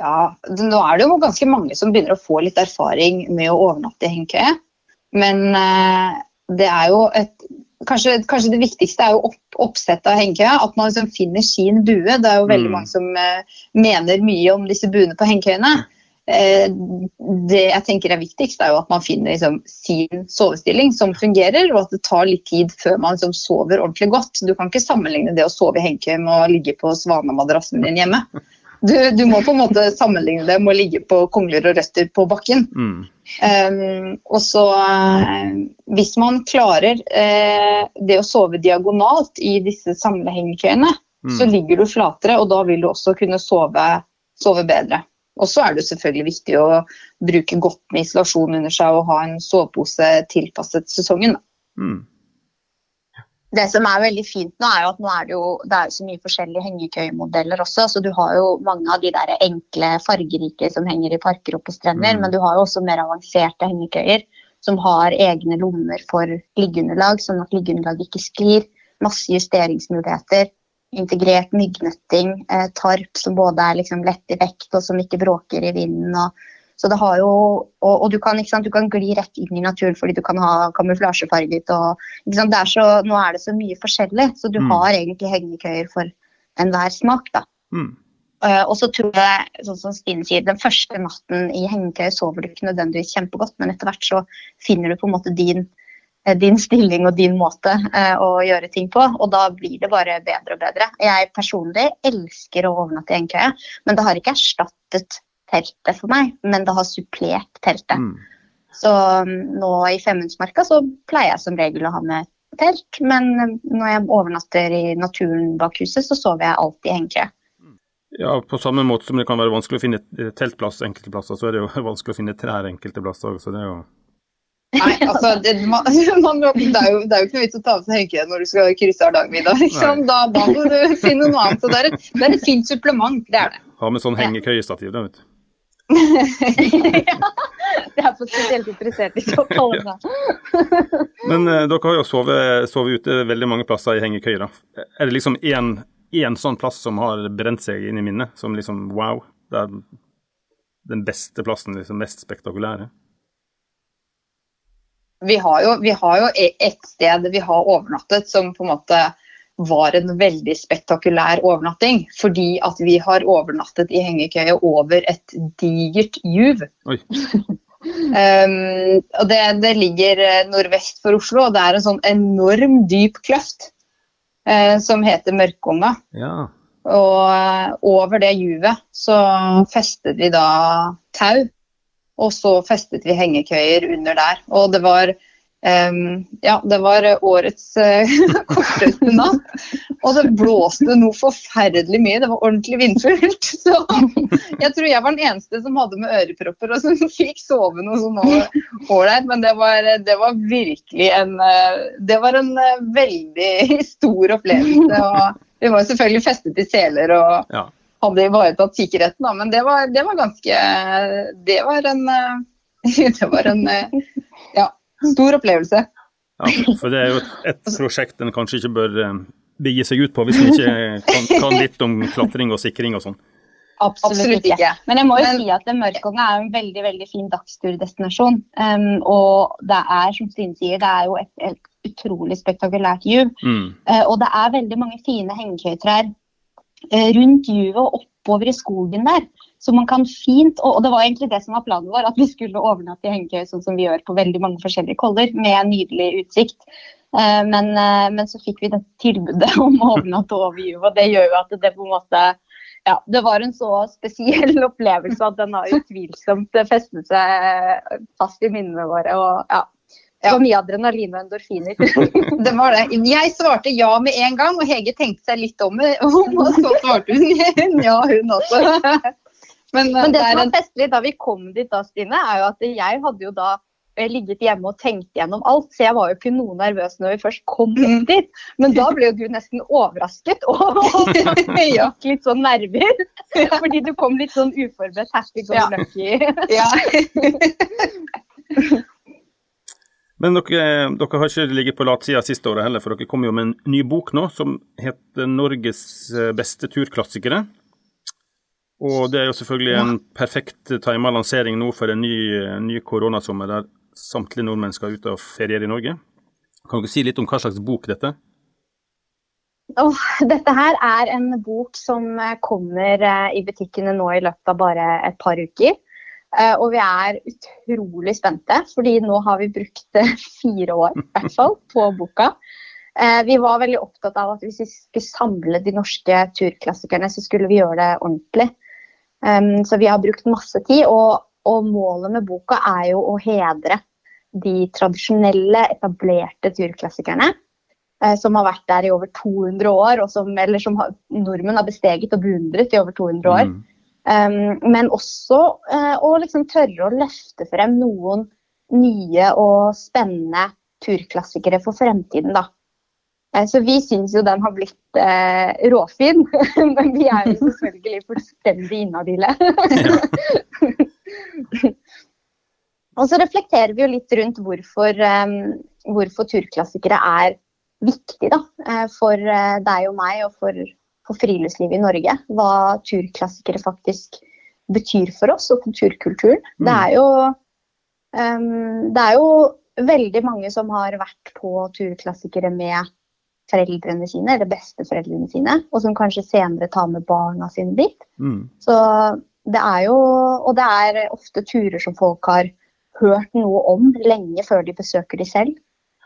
Ja, det- nå er det jo ganske mange som begynner å få litt erfaring med å overnatte i hengekøye. Men eh, det er jo et Kanskje, kanskje det viktigste er jo opp, oppsettet av hengekøya. At man liksom finner sin bue. Det er jo veldig Mm. mange som eh, mener mye om disse buene på hengekøyene. Eh, det jeg tenker er viktigst, er jo at man finner liksom, sin sovestilling som fungerer, og at det tar litt tid før man liksom, sover ordentlig godt. Du kan ikke sammenligne det å sove i hengekøye med å ligge på svanemadrassen din hjemme. Du, du må på en måte sammenligne det med å ligge på kongler og røtter på bakken. Mm. Um, og så eh, Hvis man klarer uh, det å sove diagonalt i disse samlehengekøyene, Mm. så ligger du flatere, og da vil du også kunne sove, sove bedre. Og så er det selvfølgelig viktig å bruke godt med isolasjon under seg og ha en sovepose tilpasset sesongen. Mm. Det som er veldig fint nå, er jo at nå er det jo det er så mye forskjellige hengekøyemodeller også. Så du har jo mange av de der enkle, fargerike som henger i parker og på strender. Mm. Men du har jo også mer avanserte hengekøyer som har egne lommer for liggeunderlag, sånn at liggeunderlaget ikke sklir. Masse justeringsmuligheter. Integrert myggnetting, eh, tarp som både er liksom lett i vekt og som ikke bråker i vinden. og så det har jo, og, og du, kan, sant, du kan gli rett inn i naturen fordi du kan ha kamuflasjefarget. og sant, er så, Nå er det så mye forskjellig, så du Mm. har egentlig hengekøyer for enhver smak. da. Mm. Uh, og så tror jeg, sånn som Stine sier, den første natten i hengekøye sover du ikke nødvendigvis kjempegodt, men etter hvert så finner du på en måte din, eh, din stilling og din måte uh, å gjøre ting på, og da blir det bare bedre og bedre. Jeg personlig elsker å overnatte i hengekøye, men det har ikke erstattet teltet for meg, men det har supplert teltet. Mm. Så um, nå i Femundsmarka så pleier jeg som regel å ha med telt, men um, når jeg overnatter i naturen bak huset, så sover jeg alltid i hengekøye. Ja, på samme måte som det kan være vanskelig å finne eh, teltplass enkelte plasser, så er det jo vanskelig å finne trær enkelte plasser. Så det er jo Nei, altså, det, man, man, det, er jo, det er jo ikke noe vits å ta av seg hengekøyen når du skal krysse Hardangervidda. Liksom. Da, da må du finne noe annet. Så det er et, det er et fint supplement. Det er det. ha med sånn hengekøyestativ, da, vet du. Jeg er spesielt interessert i så fall. Men uh, dere har jo sovet, sovet ute veldig mange plasser i hengekøyer. Er det liksom én, én sånn plass som har brent seg inn i minnet, som liksom wow, det er den beste plassen, liksom mest spektakulære? Vi har jo, vi har jo e- et sted vi har overnattet som på en måte var en veldig spektakulær overnatting. Fordi at vi har overnattet i hengekøye over et digert juv. Um, og det, det ligger eh, nordvest for Oslo, og det er en sånn enorm dyp kløft eh, som heter Mørkomma. Ja. Og eh, over det juvet så festet vi da tau, og så festet vi hengekøyer under der. Og det var Um, ja, det var årets uh, korteste natt. Og det blåste noe forferdelig mye. Det var ordentlig vindfullt. Så jeg tror jeg var den eneste som hadde med ørepropper og som fikk sove noe sånn ålreit. Men det var, det var, virkelig en Det var en veldig stor opplevelse. Og vi var selvfølgelig festet i seler og ja. hadde ivaretatt sikkerheten, da. Men det var, det var ganske Det var en Det var en Stor opplevelse. Ja, for det er jo et, prosjekt en kanskje ikke bør eh, begi seg ut på hvis en ikke kan, kan, litt om klatring og sikring og sånn. Absolutt, Absolutt ikke. Men jeg må jo Men, si at Mørkonga er en veldig veldig fin dagsturdestinasjon. Um, og det er, som Stine sier, det er jo et, et utrolig spektakulært juv. Mm. Uh, og det er veldig mange fine hengekøytrær uh, rundt juvet og oppover i skogen der. Så man kan fint, og det var egentlig det som var planen vår, at vi skulle overnatte i hengekøye sånn som vi gjør på veldig mange forskjellige koller, med nydelig utsikt. Uh, men, uh, men, så fikk vi dette tilbudet om å overnatte over juvet, og det gjør jo at det på en måte ja, det var en så spesiell opplevelse at den har utvilsomt festet seg fast i minnene våre. og ja, det var mye adrenalin og endorfiner. det var det. Jeg svarte ja med en gang, og Hege tenkte seg litt om, og så svarte hun ja, hun også. Men, eh, Men det, det som var en... festlig da vi kom dit, da, Stine, er jo at jeg hadde jo da eh, ligget hjemme og tenkt gjennom alt, så jeg var jo ikke noe nervøs når vi først kom mm. dit. Men da ble jo du nesten overrasket og fikk litt sånn nerver. Fordi du kom litt sånn uforberedt happy go lucky. Ja. Men dere, dere, har ikke ligget på latsida siste året heller, for dere kom jo med en ny bok nå som heter 'Norges eh, beste turklassikere'. Og det er jo selvfølgelig en perfekt tima lansering nå for en ny, ny koronasommer der samtlige nordmenn skal ut og feriere i Norge. Kan dere si litt om hva slags bok dette er? Oh, dette her er en bok som eh, kommer eh, i butikkene nå i løpet av bare et par uker. Eh, og vi er utrolig spente, fordi nå har vi brukt fire år i hvert fall på boka. Vi var veldig opptatt av at hvis vi skulle samle de norske turklassikerne, så skulle vi gjøre det ordentlig. Um, så vi har brukt masse tid, og, og, målet med boka er jo å hedre de tradisjonelle, etablerte turklassikerne. Uh, som har vært der i over 200 år, og som, eller som har, nordmenn har besteget og beundret i over 200 år. Mm. Um, men også uh, å liksom tørre å løfte frem noen nye og spennende turklassikere for fremtiden. da. Eh, så vi syns jo den har blitt eh, råfin, men vi er jo selvfølgelig fullstendig inhabile. og så reflekterer vi jo litt rundt hvorfor, um, hvorfor turklassikere er viktig da, eh, for deg og meg og for, for friluftslivet i Norge. Hva turklassikere faktisk betyr for oss og kulturkulturen. Mm. Det, er jo, um, det er jo veldig mange som har vært på turklassikere med foreldrene sine, eller besteforeldrene sine, og som kanskje senere tar med barna sine dit. Mm. Så det er jo Og det er ofte turer som folk har hørt noe om lenge før de besøker de selv.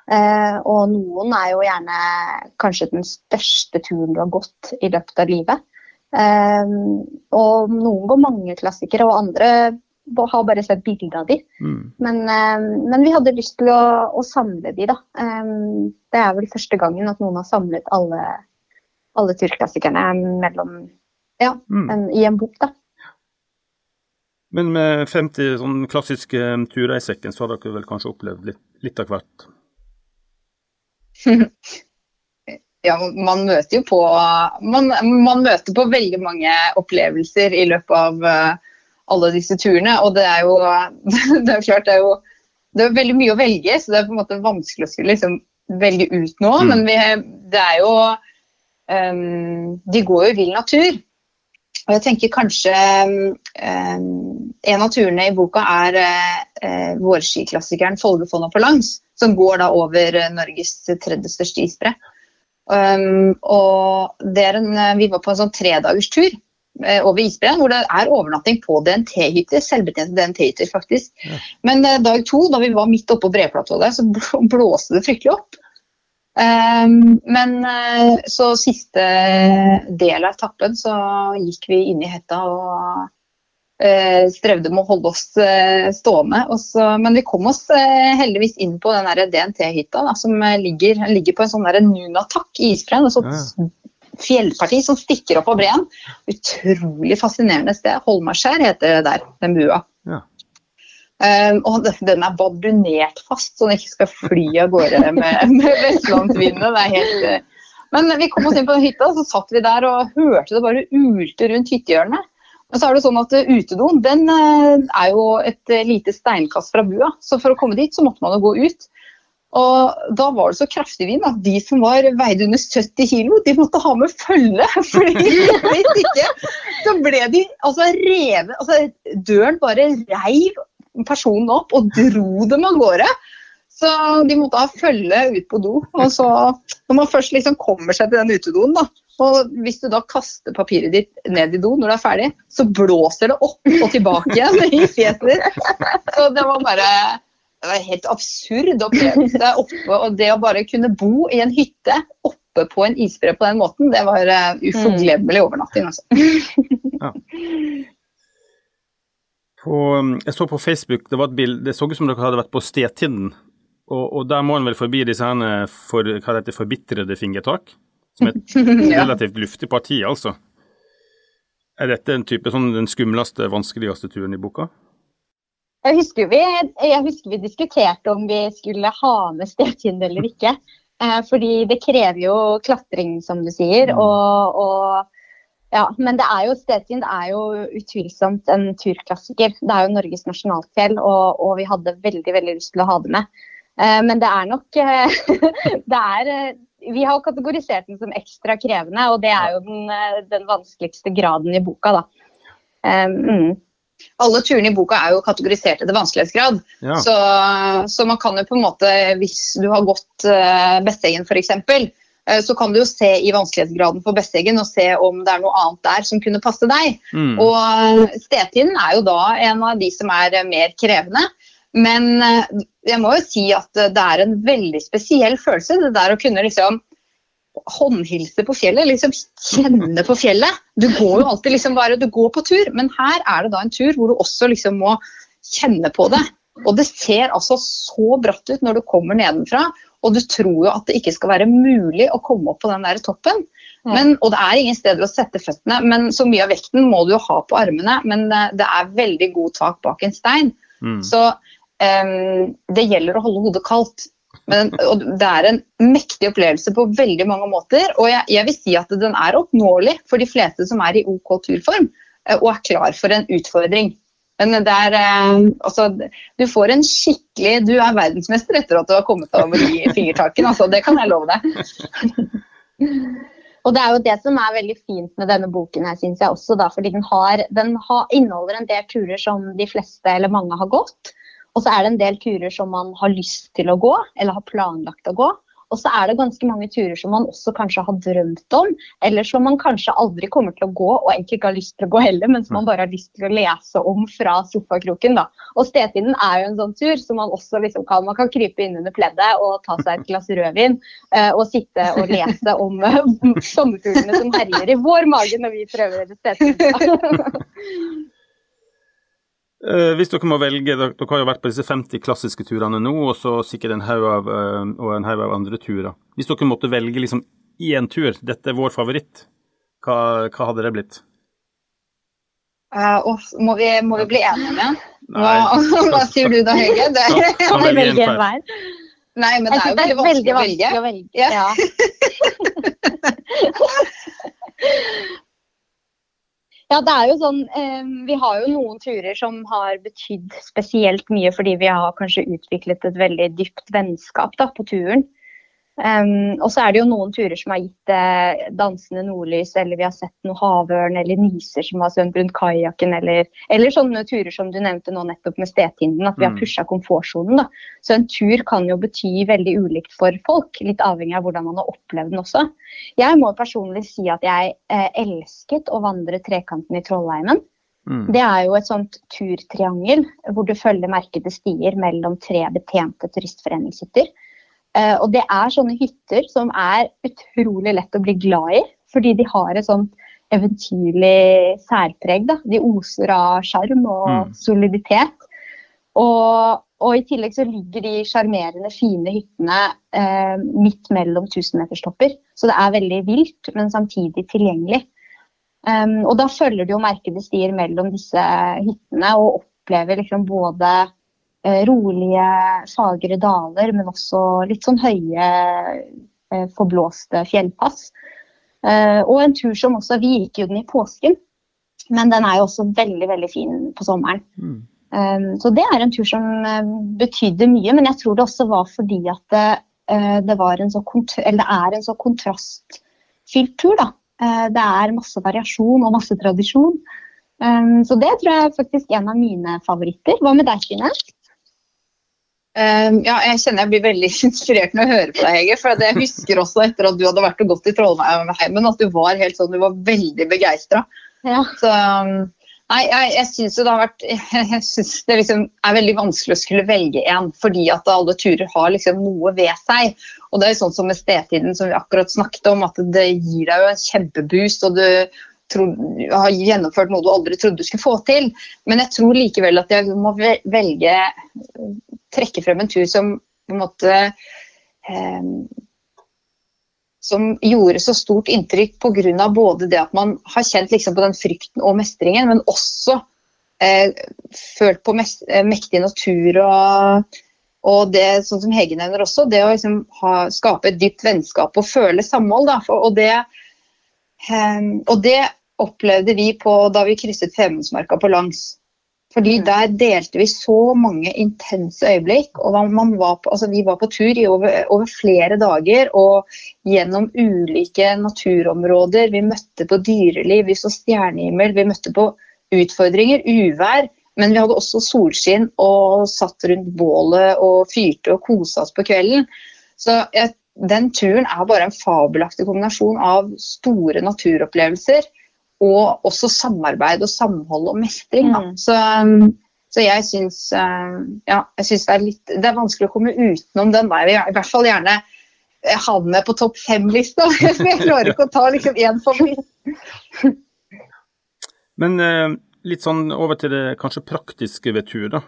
Eh, og noen er jo gjerne kanskje den største turen du har gått i løpet av livet. Eh, og noen går mange klassikere, og andre har bare sett bilde av de. Mm. Men, um, men, vi hadde lyst til å, å samle de, da. Um, det er vel første gangen at noen har samlet alle, alle turklassikerne mellom, ja, mm. en, i en bok, da. Men med 50 sånn klassiske turer i sekken, så har dere vel kanskje opplevd litt, litt av hvert? ja, man møter jo på man, man, møter på veldig mange opplevelser i løpet av uh, alle disse turene. Og det er jo, det er klart det er jo det er veldig mye å velge, så det er på en måte vanskelig å skulle liksom velge ut noe. Mm. Men vi, det er jo um, De går jo i vill natur. Og jeg tenker kanskje um, En av turene i boka er uh, vårskiklassikeren Folgefonna på langs, som går da over Norges tredje største isbre. Um, og det en, vi var på en sånn tredagers tur Eh, over isbreen, hvor det er overnatting på DNT-hytter. Selvbetjente DNT-hytter, faktisk. Ja. Men eh, dag to, da vi var midt oppå breplatået, så blåste det fryktelig opp. Um, men eh, så siste del av etappen så gikk vi inn i hetta og eh, strevde med å holde oss eh, stående. Og så, men vi kom oss eh, heldigvis inn på den DNT-hytta som eh, ligger, ligger på en sånn der Nunatak i isbreen. Et sånt Ja. Fjellparti som stikker opp av breen. Utrolig fascinerende sted. Holmarskjær heter det der, den bua. Ja. Um, og den- er bardunert fast, så den ikke skal fly av gårde med, med vestlandsvinden. Det er helt eh, Men vi kom oss inn på hytta, så satt vi der og hørte det bare ulte rundt hyttehjørnet. Men så er det sånn at eh, utedoen den eh, er jo et lite steinkast fra bua, så for å komme dit så måtte man jo gå ut. Og da var det så kraftig vind at de som var veide under 70 kilo, de måtte ha med følge. fordi hvis ikke så ble de altså revet altså Døren bare reiv personen opp og dro dem av gårde. Så de måtte ha følge ut på do. Og så, når man først liksom kommer seg til den utedoen, da, og hvis du da kaster papiret ditt ned i do når det er ferdig, så blåser det opp og tilbake igjen i fjeset ditt. Så det var bare det var en helt absurd opplevelse. Oppe, og det å bare kunne bo i en hytte oppe på en isbre på den måten, det var uh, uforglemmelig overnatting. Altså. På, um, jeg så på Facebook, det var et bilde, det så ut som dere hadde vært på Stetinden. Og, og der må en vel forbi disse her for, hva det heter, forbitrede fingertak? Som er et relativt luftig parti, altså. Er dette en type sånn den skumleste, vanskeligste turen i boka? Jeg husker, vi, jeg husker vi diskuterte om vi skulle ha med Stetind eller ikke. Eh, fordi det krever jo klatring, som du sier. Mm. Og, og, ja, men det er jo, Stetind er jo utvilsomt en turklassiker. Det er jo Norges nasjonalfjell, og, og vi hadde veldig veldig lyst til å ha det med. Eh, men det er nok eh, det er, eh, Vi har kategorisert den som ekstra krevende, og det er jo den, eh, den vanskeligste graden i boka, da. Eh, mm. Alle turene i boka er jo kategorisert etter vanskelighetsgrad. Ja. Så, så man kan jo på en måte, hvis du har gått uh, Besseggen f.eks., uh, så kan du jo se i vanskelighetsgraden for Besseggen og se om det er noe annet der som kunne passe deg. Mm. Og Stedtiden Stetinden er jo da en av de som er mer krevende. Men jeg må jo si at det er en veldig spesiell følelse, det der å kunne liksom håndhilse på fjellet, liksom kjenne på fjellet. Du går jo alltid liksom bare, du går på tur, men her er det da en tur hvor du også liksom må kjenne på det. Og det ser altså så bratt ut når du kommer nedenfra, og du tror jo at det ikke skal være mulig å komme opp på den der toppen. Men, og det er ingen steder å sette føttene, men så mye av vekten må du jo ha på armene. Men eh, det er veldig god tak bak en stein. Mm. Så um, det gjelder å holde hodet kaldt. Men, det er en mektig opplevelse på veldig mange måter. Og jeg, jeg vil si at den er oppnåelig for de fleste som er i OK turform eh, og er klar for en utfordring. Men det er eh, altså, Du får en skikkelig Du er verdensmester etter at du har kommet over de fingertakene. Altså, det kan jeg love deg. Og det er jo det som er veldig fint med denne boken her, synes jeg også, da, fordi den, har, den har, inneholder en del turer som de fleste eller mange har gått. Og så er det en del turer som man har lyst til å gå, eller har planlagt å gå. Og så er det ganske mange turer som man også kanskje har drømt om, eller som man kanskje aldri kommer til å gå, og egentlig ikke har lyst til å gå heller, men som man bare har lyst til å lese om fra sofakroken. da. Og Stetinden er jo en sånn tur som man også liksom kan Man kan krype inn under pleddet og ta seg et glass rødvin eh, og sitte og lese om eh, sommerfuglene som herjer i vår mage når vi prøver Stetinden. Eh, hvis dere må velge, dere, dere har jo vært på disse 50 klassiske turene nå, og så sikkert en haug av, eh, og en haug av andre turer. Hvis dere måtte velge liksom én tur, dette er vår favoritt, hva, hva hadde det blitt? Uh, og må, vi, må vi bli enige om igjen? Hva, hva sier du da, Hege? Det, Kan- vi velge en hver. nei, men det er jo synes veldig vanskelig å velge. å velge. Ja. Ja, det er jo sånn eh, Vi har jo noen turer som har betydd spesielt mye fordi vi har kanskje utviklet et veldig dypt vennskap da, på turen. Um, og så er det jo noen turer som har gitt eh, dansende nordlys, eller vi har sett noe havørn eller niser som har svømt rundt kajakken, eller, eller sånne turer som du nevnte nå nettopp med Stetinden, at vi har Mm. pusha komfortsonen. da. Så en tur kan jo bety veldig ulikt for folk, litt avhengig av hvordan man har opplevd den også. Jeg må personlig si at jeg eh, elsket å vandre trekanten i Trollheimen. Mm. Det er jo et sånt turtriangel hvor du følger merkede stier mellom tre betjente turistforeningshytter. Eh, og det er sånne hytter som er utrolig lett å bli glad i, fordi de har et sånt eventyrlig særpreg. Da. De oser av sjarm og Mm. soliditet. Og, og i tillegg så ligger de sjarmerende, fine hyttene eh, midt mellom tusenmeterstopper. Så det er veldig vilt, men samtidig tilgjengelig. Um, og da følger du jo merkede stier mellom disse hyttene og opplever liksom både rolige, fagre daler, men også litt sånn høye, eh, forblåste fjellpass. Eh, og en tur som også Vi gikk jo den i påsken, men den er jo også veldig, veldig fin på sommeren. Mm. Så det er en tur som eh, betydde mye, men jeg tror det også var fordi at det, eh, det, var en så eller det er en så kontrastfylt tur. da. Eh, det er masse variasjon og masse tradisjon. Um, så det tror jeg er faktisk en av mine favoritter. Hva med deg, Stine? Um, ja, jeg kjenner jeg blir veldig inspirert når jeg hører på deg, Hege. For jeg husker også etter at du hadde vært og gått i Trollheimen, at du var helt sånn, du var veldig begeistra. Ja. Så um, Nei, jeg, jeg syns det har vært Jeg synes det liksom er veldig vanskelig å skulle velge en, fordi at alle turer har liksom noe ved seg. Og det er jo sånn som med Stedtiden, som vi akkurat snakket om, at det gir deg jo en kjempeboost. og du tror, har gjennomført noe du aldri trodde du skulle få til. Men jeg tror likevel at jeg må velge Trekke frem en tur som på en måte eh, som gjorde så stort inntrykk pga. både det at man har kjent liksom på den frykten og mestringen, men også eh, følt på mest, eh, mektig natur og, og det sånn som Hege nevner også, det å liksom ha, skape et dypt vennskap og føle samhold. Da, for, og, det, eh, og det opplevde vi på, da vi krysset Femundsmarka på langs. Fordi der delte vi så mange intense øyeblikk. og var på, altså Vi var på tur i over, over flere dager og gjennom ulike naturområder. Vi møtte på dyreliv, vi så stjernehimmel, vi møtte på utfordringer, uvær. Men vi hadde også solskinn og satt rundt bålet og fyrte og kosa oss på kvelden. Så jeg, den turen er bare en fabelaktig kombinasjon av store naturopplevelser og også samarbeid og samhold og mestring. Da. Mm. Så, um, så jeg syns uh, ja, det Det er vanskelig å komme utenom den. der. I hvert fall gjerne havne ha den med på topp fem-lista. Jeg klarer ikke å ta liksom én favoritt. Men eh, litt sånn over til det kanskje praktiske ved tur, da.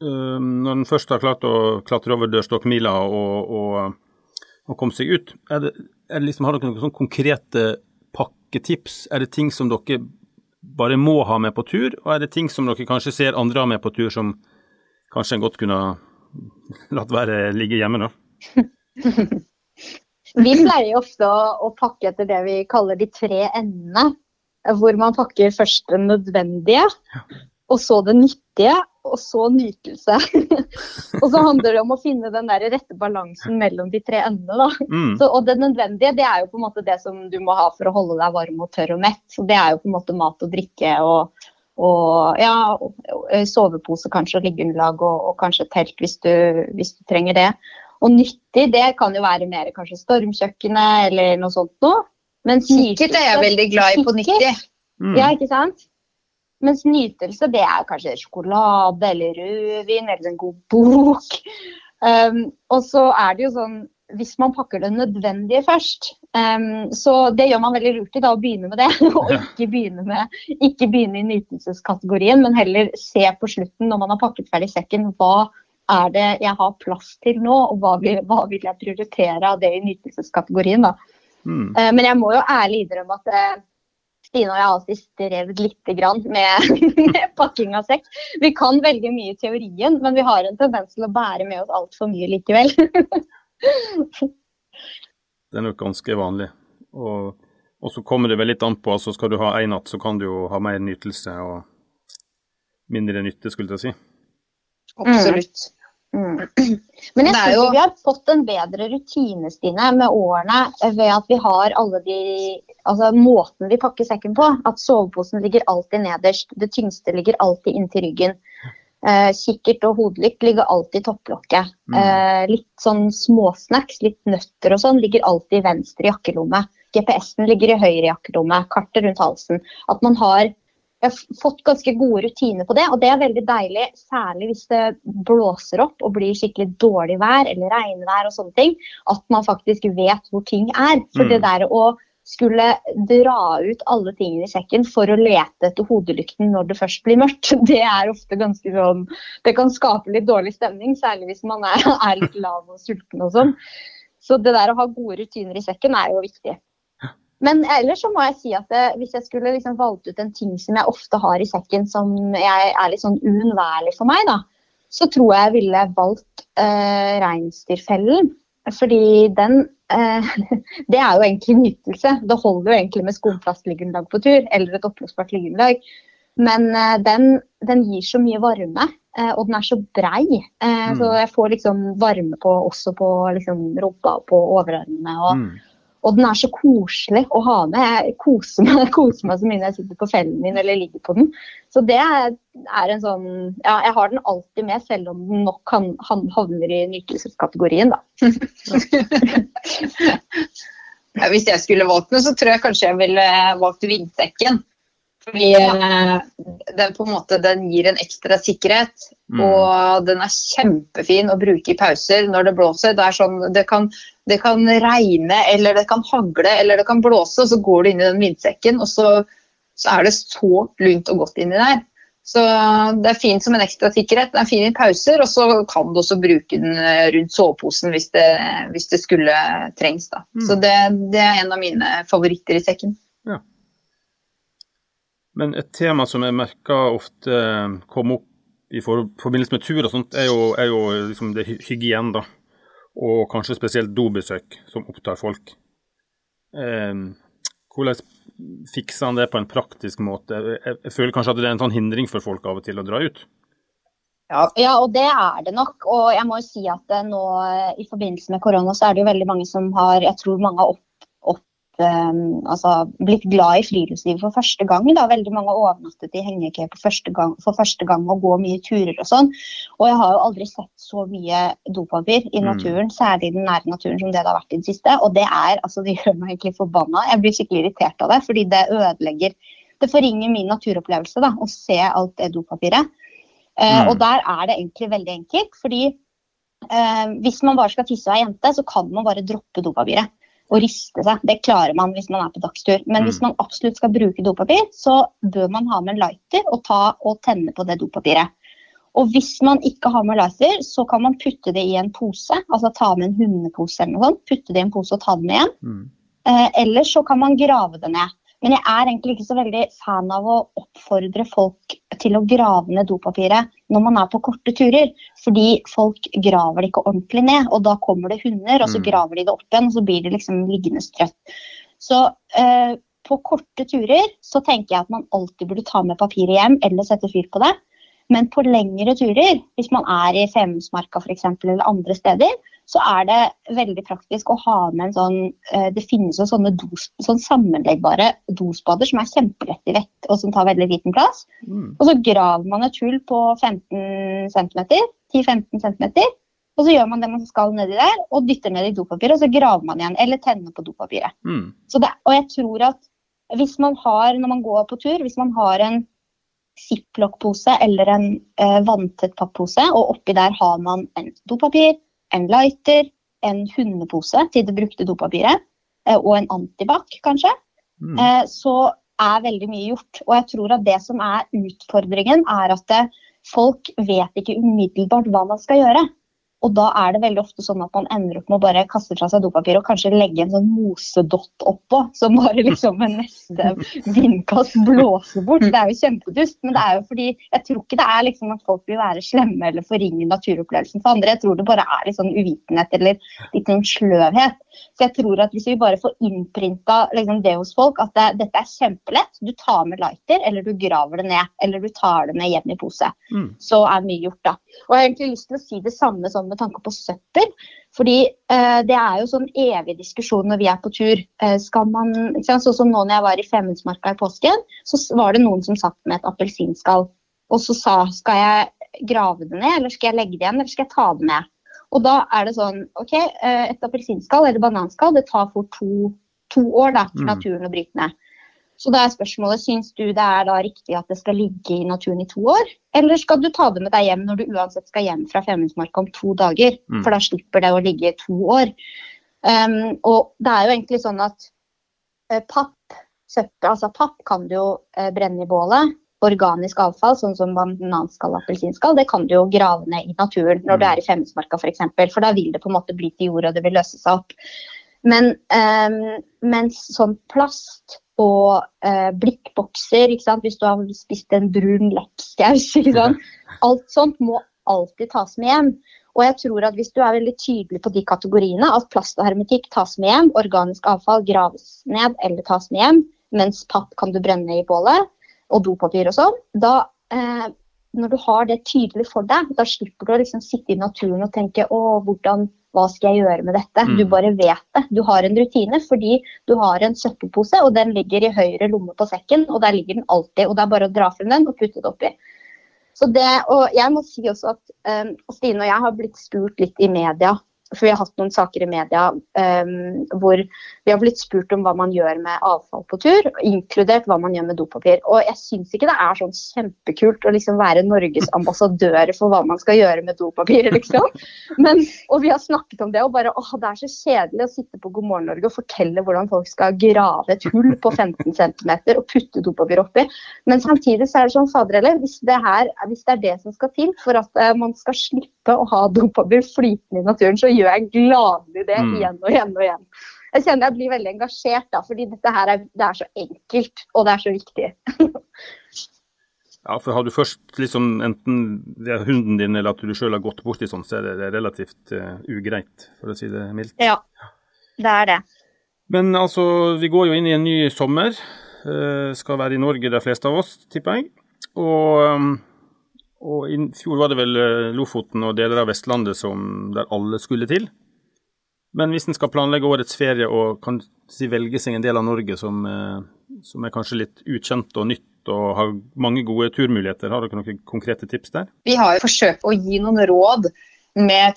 Eh, når en først har klart å klatre over dørstokkmila og, og, og komme seg ut, er det, er det liksom, har dere noen sånn konkrete pakketips? Er det ting som dere bare må ha med på tur, og er det ting som dere kanskje ser andre ha med på tur som kanskje en godt kunne latt være ligge hjemme, nå? Vi pleier ofte å, å pakke etter det vi kaller de tre endene. Hvor man pakker først det nødvendige, og så det nyttige, og så nytelse. og så handler det om å finne den der rette balansen mellom de tre endene. da. Mm. Så, og det nødvendige det er jo på en måte det som du må ha for å holde deg varm og tørr og mett. Så det er jo på en måte mat og drikke og, og ja, og, sovepose kanskje og liggeunderlag og, og kanskje telt hvis du, hvis du trenger det. Og nyttig det kan jo være mer kanskje stormkjøkkenet eller noe sånt noe. Men Kikkert er jeg veldig glad i på nyttig. Mm. Ja, ikke sant? Mens nytelse, det er kanskje sjokolade eller rødvin eller en god bok. Um, og så er det jo sånn, hvis man pakker det nødvendige først, um, så det gjør man veldig lurt i da, å begynne med det. Og ikke begynne, med, ikke begynne i nytelseskategorien, men heller se på slutten når man har pakket ferdig sekken, hva er det jeg har plass til nå, og hva vil, hva vil jeg prioritere av det i nytelseskategorien. da. Mm. Uh, Men jeg må jo ærlig innrømme at eh, Stine og jeg har alltid strevd litt grann med, med pakking av sekk. Vi kan velge mye i teorien, men vi har en tendens til å bære med oss altfor mye likevel. Det er nok ganske vanlig. Og, og så kommer det vel litt an på, altså skal du ha én natt, så kan du jo ha mer nytelse og mindre nytte, skulle jeg si. Absolutt. Mm. Men jeg er jo- vi har fått en bedre rutine, Stine, med årene ved at vi har alle de Altså måten vi pakker sekken på. At soveposen ligger alltid nederst. Det tyngste ligger alltid inntil ryggen. Eh, kikkert og hodelykt ligger alltid i topplokket. Mm. Eh, litt sånn småsnacks, litt nøtter og sånn, ligger alltid i venstre jakkelomme. GPS-en ligger i høyre jakkelomme. Kartet rundt halsen. At man har jeg har fått ganske gode rutiner på det, og det er veldig deilig. Særlig hvis det blåser opp og blir skikkelig dårlig vær eller regnvær og sånne ting. At man faktisk vet hvor ting er. For Mm. det der å skulle dra ut alle tingene i sekken for å lete etter hodelykten når det først blir mørkt. Det er ofte ganske sånn Det kan skape litt dårlig stemning, særlig hvis man er, er litt lav og sulten og sånn. Så det der å ha gode rutiner i sekken er jo viktig. Men ellers så må jeg si at det, hvis jeg skulle liksom valgt ut en ting som jeg ofte har i sekken som jeg er litt sånn uunnværlig for meg, da, så tror jeg jeg ville valgt eh, reinsdyrfellen. Fordi den eh, Det er jo egentlig nytelse. Det holder jo egentlig med skumplastliggeunderlag på tur, eller et oppblåsbart liggeunderlag. Men eh, den, den, gir så mye varme, eh, og den er så brei. Eh, mm. Så jeg får liksom varme på, også på liksom, rumpa og på overarmene. og mm. Og den er så koselig å ha med. Jeg koser meg, koser meg så mye når jeg sitter på fellen min eller ligger på den. Så det er, en sånn Ja, jeg har den alltid med, selv om den nok han, han havner i nytelseskategorien, da. hvis jeg skulle valgt den, så tror jeg kanskje jeg ville valgt vindsekken. Fordi eh, den på en måte den gir en ekstra sikkerhet. Mm. Og den er kjempefin å bruke i pauser når det blåser. Det, sånn, det, kan, det, kan, regne, eller det kan hagle, eller det kan blåse, og så går du inn i den vindsekken, og så, så er det så lunt og godt inni der. Så det er fint som en ekstra sikkerhet. Den er fin i pauser, og så kan du også bruke den eh, rundt soveposen hvis det, hvis det skulle trengs. Mm. Så det, det, er en av mine favoritter i sekken. Men et tema som jeg merker ofte kommer opp i forbindelse med tur og sånt, er jo, er jo liksom det hygien, da. Og kanskje spesielt dobesøk, som opptar folk. Eh, hvordan fikser han det på en praktisk måte? Jeg, jeg, føler kanskje at det er en sånn hindring for folk av og til å dra ut? Ja. ja, og det er det nok. Og jeg må jo si at nå i forbindelse med korona så er det jo veldig mange som har Jeg tror mange har opp um, altså, blitt glad i friluftslivet for første gang. Da. Veldig mange overnattet i hengekøye for første gang og går mye turer og sånn. Og jeg har jo aldri sett så mye dopapir i mm. naturen, mm. særlig i den nære naturen, som det det har vært i det siste. Og det er, altså det gjør meg egentlig forbanna. Jeg blir skikkelig irritert av det, fordi det ødelegger Det forringer min naturopplevelse da, å se alt det dopapiret. Uh, mm. Og der er det egentlig veldig enkelt, fordi uh, hvis man bare skal tisse og er jente, så kan man bare droppe dopapiret å riste seg. Det klarer man hvis man er på dagstur. Men hvis mm. man absolutt skal bruke dopapir, så bør man ha med en lighter og, ta, og tenne på det dopapiret. Og hvis man ikke har med lighter, så kan man putte det i en pose. Altså ta med en hundepose eller noe sånt. Putte det i en pose og ta det med igjen. Mm. Eh, eller så kan man grave det ned. Men jeg er egentlig ikke så veldig fan av å oppfordre folk til å grave ned dopapiret når man er på korte turer. Fordi folk graver det ikke ordentlig ned, og da kommer det hunder, og så mm. graver de det opp igjen, og så blir det liksom liggende strøtt. Så eh, på korte turer så tenker jeg at man alltid burde ta med papiret hjem eller sette fyr på det. Men på lengre turer, hvis man er i Femundsmarka f.eks. eller andre steder, så er det veldig praktisk å ha med en sånn eh, Det finnes jo sånne dos, sånn sammenleggbare dosbader som er kjempelett i vekt, og som tar veldig liten plass. Mm. Og så graver man et hull på 15 cm, 10-15 cm, og så gjør man det man skal nedi der, og dytter ned i dopapiret, og så graver man igjen. Eller tenner på dopapiret. Mm. Det, og jeg tror at hvis man har, når man går på tur, hvis man har en ziplock-pose eller en eh, vanntett pappose, og oppi der har man en dopapir, en lighter, en hundepose til det brukte dopapiret, eh, og en antibac kanskje, mm. eh, så er veldig mye gjort. Og jeg tror at det som er utfordringen, er at eh, folk vet ikke umiddelbart hva man skal gjøre. Og da er det veldig ofte sånn at man ender opp med å bare kaste fra seg dopapir og kanskje legge en sånn mosedott oppå, som bare liksom med neste vindkast blåser bort. Det er jo kjempedust, men det er jo fordi jeg tror ikke det er liksom at folk vil være slemme eller forringe naturopplevelsen for andre. Jeg tror det bare er litt sånn uvitenhet eller litt sånn sløvhet. Så jeg tror at hvis vi bare får innprinta liksom det hos folk, at det, dette er kjempelett, du tar med lighter eller du graver det ned, eller du tar det med hjem i pose, mm. så er mye gjort da. Og jeg har egentlig lyst til å si det samme som med tanke på søppel. Fordi eh, det er jo sånn evig diskusjon når vi er på tur. Eh, skal man, Sånn som nå når jeg var i Femundsmarka i påsken, så var det noen som satt med et appelsinskall. Og så sa skal jeg grave det ned, eller skal jeg legge det igjen, eller skal jeg ta det med. Og da er det sånn OK, eh, et appelsinskall eller bananskall det tar for to, to år da, for mm. naturen å bryte ned. Så da er spørsmålet, syns du det er da riktig at det skal ligge i naturen i to år? Eller skal du ta det med deg hjem når du uansett skal hjem fra Femundsmarka om to dager? Mm. For da slipper det å ligge i to år. Um, og det er jo egentlig sånn at uh, papp, søppel, altså papp kan du jo uh, brenne i bålet. Organisk avfall, sånn som bananskall og appelsinskall, det kan du jo grave ned i naturen når du er i Femundsmarka f.eks. For, eksempel, for da vil det på en måte bli til jord, og det vil løse seg opp. Men um, mens sånn plast og eh, blikkbokser, hvis du har spist en brun sant? alt sånt må alltid tas med hjem. Og jeg tror at hvis du er veldig tydelig på de kategoriene, at plast og hermetikk tas med hjem, organisk avfall graves ned eller tas med hjem, mens papp kan du brenne i bålet, og dopapir og sånn, da eh, når du har det tydelig for deg, da slipper du å liksom sitte i naturen og tenke å, hvordan, hva skal jeg gjøre med dette? Mm. Du bare vet det. Du har en rutine fordi du har en søppelpose, og den ligger i høyre lomme på sekken, og der ligger den alltid. Og det er bare å dra frem den og putte det oppi. Så det, og jeg må si også at um, Stine og jeg har blitt spurt litt i media for vi har hatt noen saker i media um, hvor vi har blitt spurt om hva man gjør med avfall på tur, inkludert hva man gjør med dopapir. Og jeg syns ikke det er sånn kjempekult å liksom være Norges ambassadør for hva man skal gjøre med dopapir, liksom. Men, og vi har snakket om det, og bare åh, det er så kjedelig å sitte på God morgen Norge og fortelle hvordan folk skal grave et hull på 15 cm og putte dopapir oppi. Men samtidig så er det sånn, fader heller, hvis det, hvis det er det som skal til for at uh, man skal slippe å ha dopapir flytende i naturen, så gjør jeg gladelig det Mm. igjen og igjen og igjen. Jeg kjenner jeg blir veldig engasjert, da, fordi dette her er, det er så enkelt og det er så viktig. Ja, for har du først liksom enten det er hunden din eller at du sjøl har gått borti sånn, så er det relativt uh, ugreit, for å si det mildt. Ja, det er det. Men altså, vi går jo inn i en ny sommer. Uh, skal være i Norge de fleste av oss, tipper jeg. Og, um, og i fjor var det vel uh, Lofoten og deler av Vestlandet som der alle skulle til. Men hvis en skal planlegge årets ferie og kan si velge seg en del av Norge som, uh, som er kanskje litt ukjent og nytt og har mange gode turmuligheter, har dere noen konkrete tips der? Vi har jo forsøkt å gi noen råd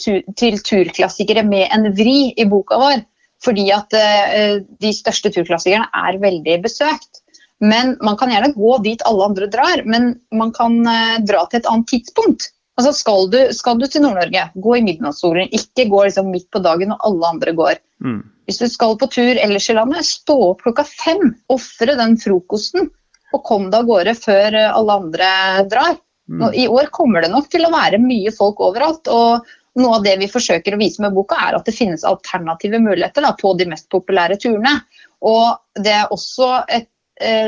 tu til turklassikere med en vri i boka vår. Fordi at uh, de største turklassikerne er veldig besøkt. Men Man kan gjerne gå dit alle andre drar, men man kan uh, dra til et annet tidspunkt. Altså skal du, skal du til Nord-Norge, gå i midnattssolen. Ikke gå liksom midt på dagen når alle andre går. Mm. Hvis du skal på tur ellers i landet, stå opp klokka fem. Ofre den frokosten og kom deg av gårde før eh, alle andre drar. Nå, I år kommer det nok til å være mye folk overalt. og noe av det vi forsøker å vise med boka, er at det finnes alternative muligheter da, på de mest populære turene. Og det er også et eh,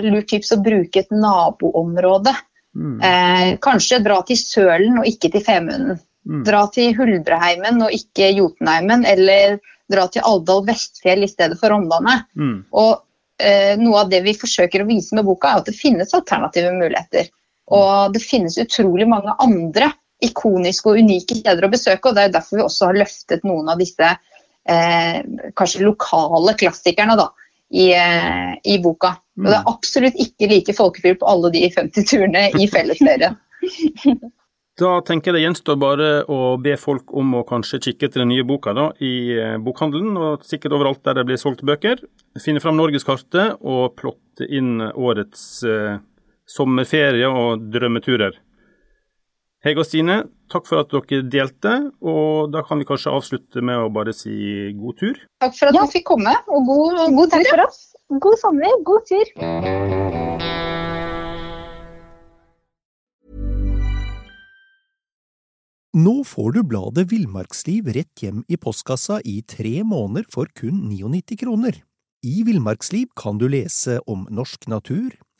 lurt tips å bruke et naboområde. Mm. Eh, kanskje dra til Sølen og ikke til Femunden. Mm. Dra til Huldreheimen og ikke Jotunheimen. Eller dra til Alvdal Vestfjell i stedet for Rondane. Mm. Og eh, noe av det vi forsøker å vise med boka, er at det finnes alternative muligheter. Og det finnes utrolig mange andre ikoniske og unike steder å besøke, og det er derfor vi også har løftet noen av disse eh, kanskje lokale klassikerne da, i, eh, i boka. Og det er absolutt ikke like folkefylt på alle de 50 turene i fellesferien. Da tenker jeg det gjenstår bare å be folk om å kanskje kikke etter den nye boka da, i eh, bokhandelen, og sikkert overalt der det blir solgt bøker. Finne fram norgeskartet og plotte inn årets eh, sommerferie og drømmeturer. Hege og Stine, takk for at dere delte, og da kan vi kanskje avslutte med å bare si god tur. Takk for at Ja. vi fikk komme, og god, god tur. for oss. God sommer, god tur. Nå får du bladet Villmarksliv rett hjem i postkassa i tre måneder for kun 99 kroner. I Villmarksliv kan du lese om norsk natur,